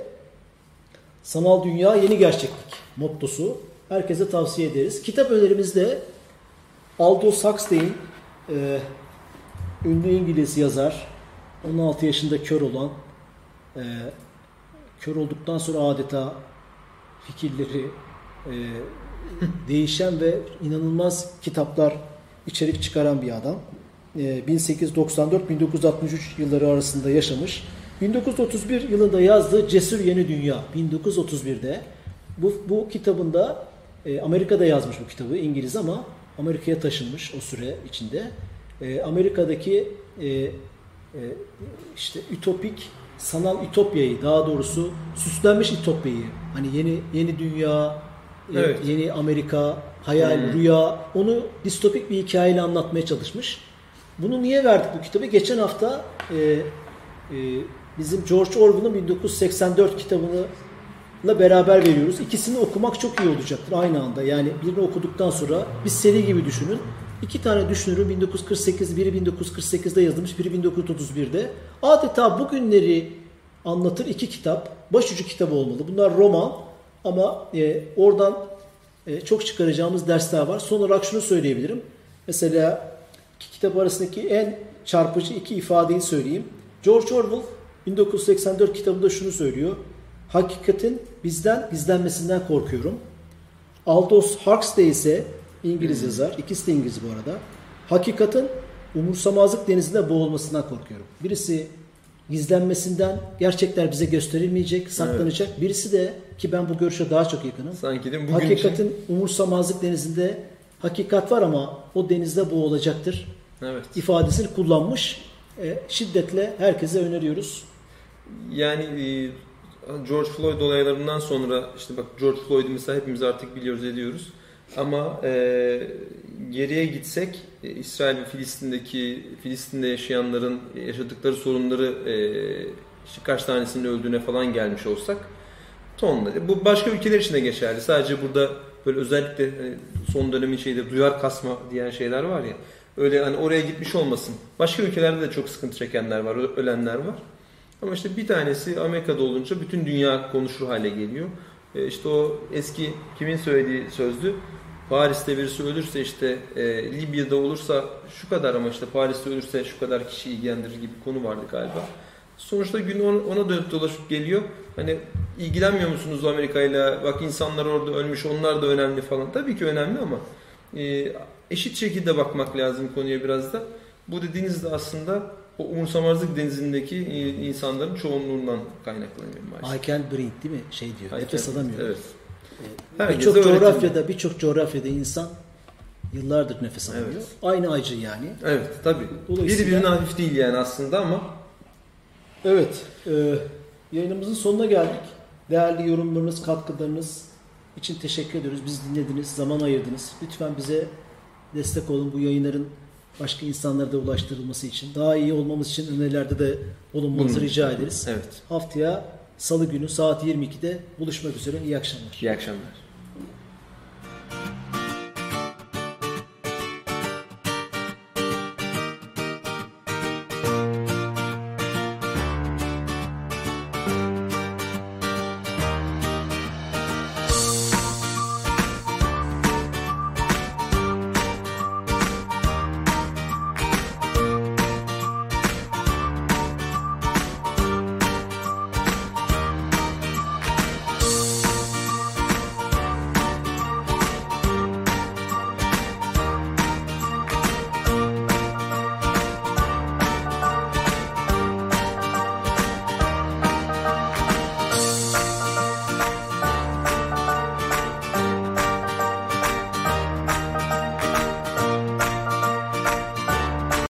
Sanal dünya yeni gerçeklik mottosu. Herkese tavsiye ederiz. Kitap önerimizde Aldous Huxley'in e, ünlü İngiliz yazar 16 yaşında kör olan e, kör olduktan sonra adeta fikirleri e, değişen ve inanılmaz kitaplar içerik çıkaran bir adam. E, 1894-1963 yılları arasında yaşamış. 1931 yılında yazdığı Cesur Yeni Dünya 1931'de bu, bu kitabında e, Amerika'da yazmış bu kitabı İngiliz ama Amerika'ya taşınmış o süre içinde. E, Amerika'daki e, işte ütopik sanal ütopyayı daha doğrusu süslenmiş ütopyayı hani yeni yeni dünya e, Evet. yeni Amerika hayal Hmm. rüya onu distopik bir hikayeyle anlatmaya çalışmış. Bunu niye verdik bu kitabı? Geçen hafta e, e, bizim George Orwell'ın 1984 kitabını ile beraber veriyoruz. İkisini okumak çok iyi olacaktır aynı anda. Yani birini okuduktan sonra bir seri gibi düşünün. İki tane düşünürün 1948, biri 1948'de yazılmış, biri 1931'de. Adeta bugünleri anlatır iki kitap. Başucu kitabı olmalı. Bunlar roman ama e, oradan e, çok çıkaracağımız dersler var. Son olarak şunu söyleyebilirim. Mesela iki kitap arasındaki en çarpıcı iki ifadeyi söyleyeyim. George Orwell 1984 kitabında şunu söylüyor. Hakikatin bizden gizlenmesinden korkuyorum. Aldous Huxley ise İngiliz yazar. İkisi de İngiliz bu arada. Hakikatin umursamazlık denizinde boğulmasından korkuyorum. Birisi gizlenmesinden gerçekler bize gösterilmeyecek, saklanacak. Birisi de ki ben bu görüşe daha çok yakınım. sanki de bugün Hakikatin için umursamazlık denizinde hakikat var ama o denizde boğulacaktır evet. ifadesini kullanmış. E, şiddetle herkese öneriyoruz. Yani e, George Floyd olaylarından sonra işte bak George Floyd'u mesela hepimiz artık biliyoruz ediyoruz. Ama e, geriye gitsek e, İsrail ve Filistin'deki Filistin'de yaşayanların yaşadıkları sorunları e, işte kaç tanesinin öldüğüne falan gelmiş olsak tonla. Bu başka ülkeler için de geçerli. Sadece burada böyle özellikle son dönemin şeyde duyar kasma diyen şeyler var ya. Öyle hani oraya gitmiş olmasın. Başka ülkelerde de çok sıkıntı çekenler var, ölenler var. Ama işte bir tanesi Amerika'da olunca bütün dünya konuşur hale geliyor. E işte o eski kimin söylediği sözlü Paris'te birisi ölürse işte e, Libya'da olursa şu kadar ama işte Paris'te ölürse şu kadar kişi ilgilendirir gibi bir konu vardı galiba. Sonuçta gün ona, ona dönüp dolaşıp geliyor. Hani ilgilenmiyor musunuz Amerika'yla? Bak insanlar orada ölmüş, onlar da önemli falan. Tabii ki önemli ama e, eşit şekilde bakmak lazım konuya biraz da. Bu dediğiniz de aslında o umursamazlık denizindeki e, insanların çoğunluğundan kaynaklanıyor maalesef. I can breathe değil mi? Şey diyor. Hayır, nefes alamıyor. Evet. Birçok coğrafyada birçok coğrafyada insan yıllardır nefes alamıyor. Evet. Aynı acı yani. Evet tabii. Dolayısıyla- Biri birine hafif değil yani aslında ama Evet. E, yayınımızın sonuna geldik. Değerli yorumlarınız, katkılarınız için teşekkür ediyoruz. Biz dinlediniz, zaman ayırdınız. Lütfen bize destek olun bu yayınların başka insanlara da ulaştırılması için. Daha iyi olmamız için önerilerde de bulunmanızı rica ederiz. evet. Haftaya Salı günü saat 22'de buluşmak üzere. İyi akşamlar. İyi akşamlar.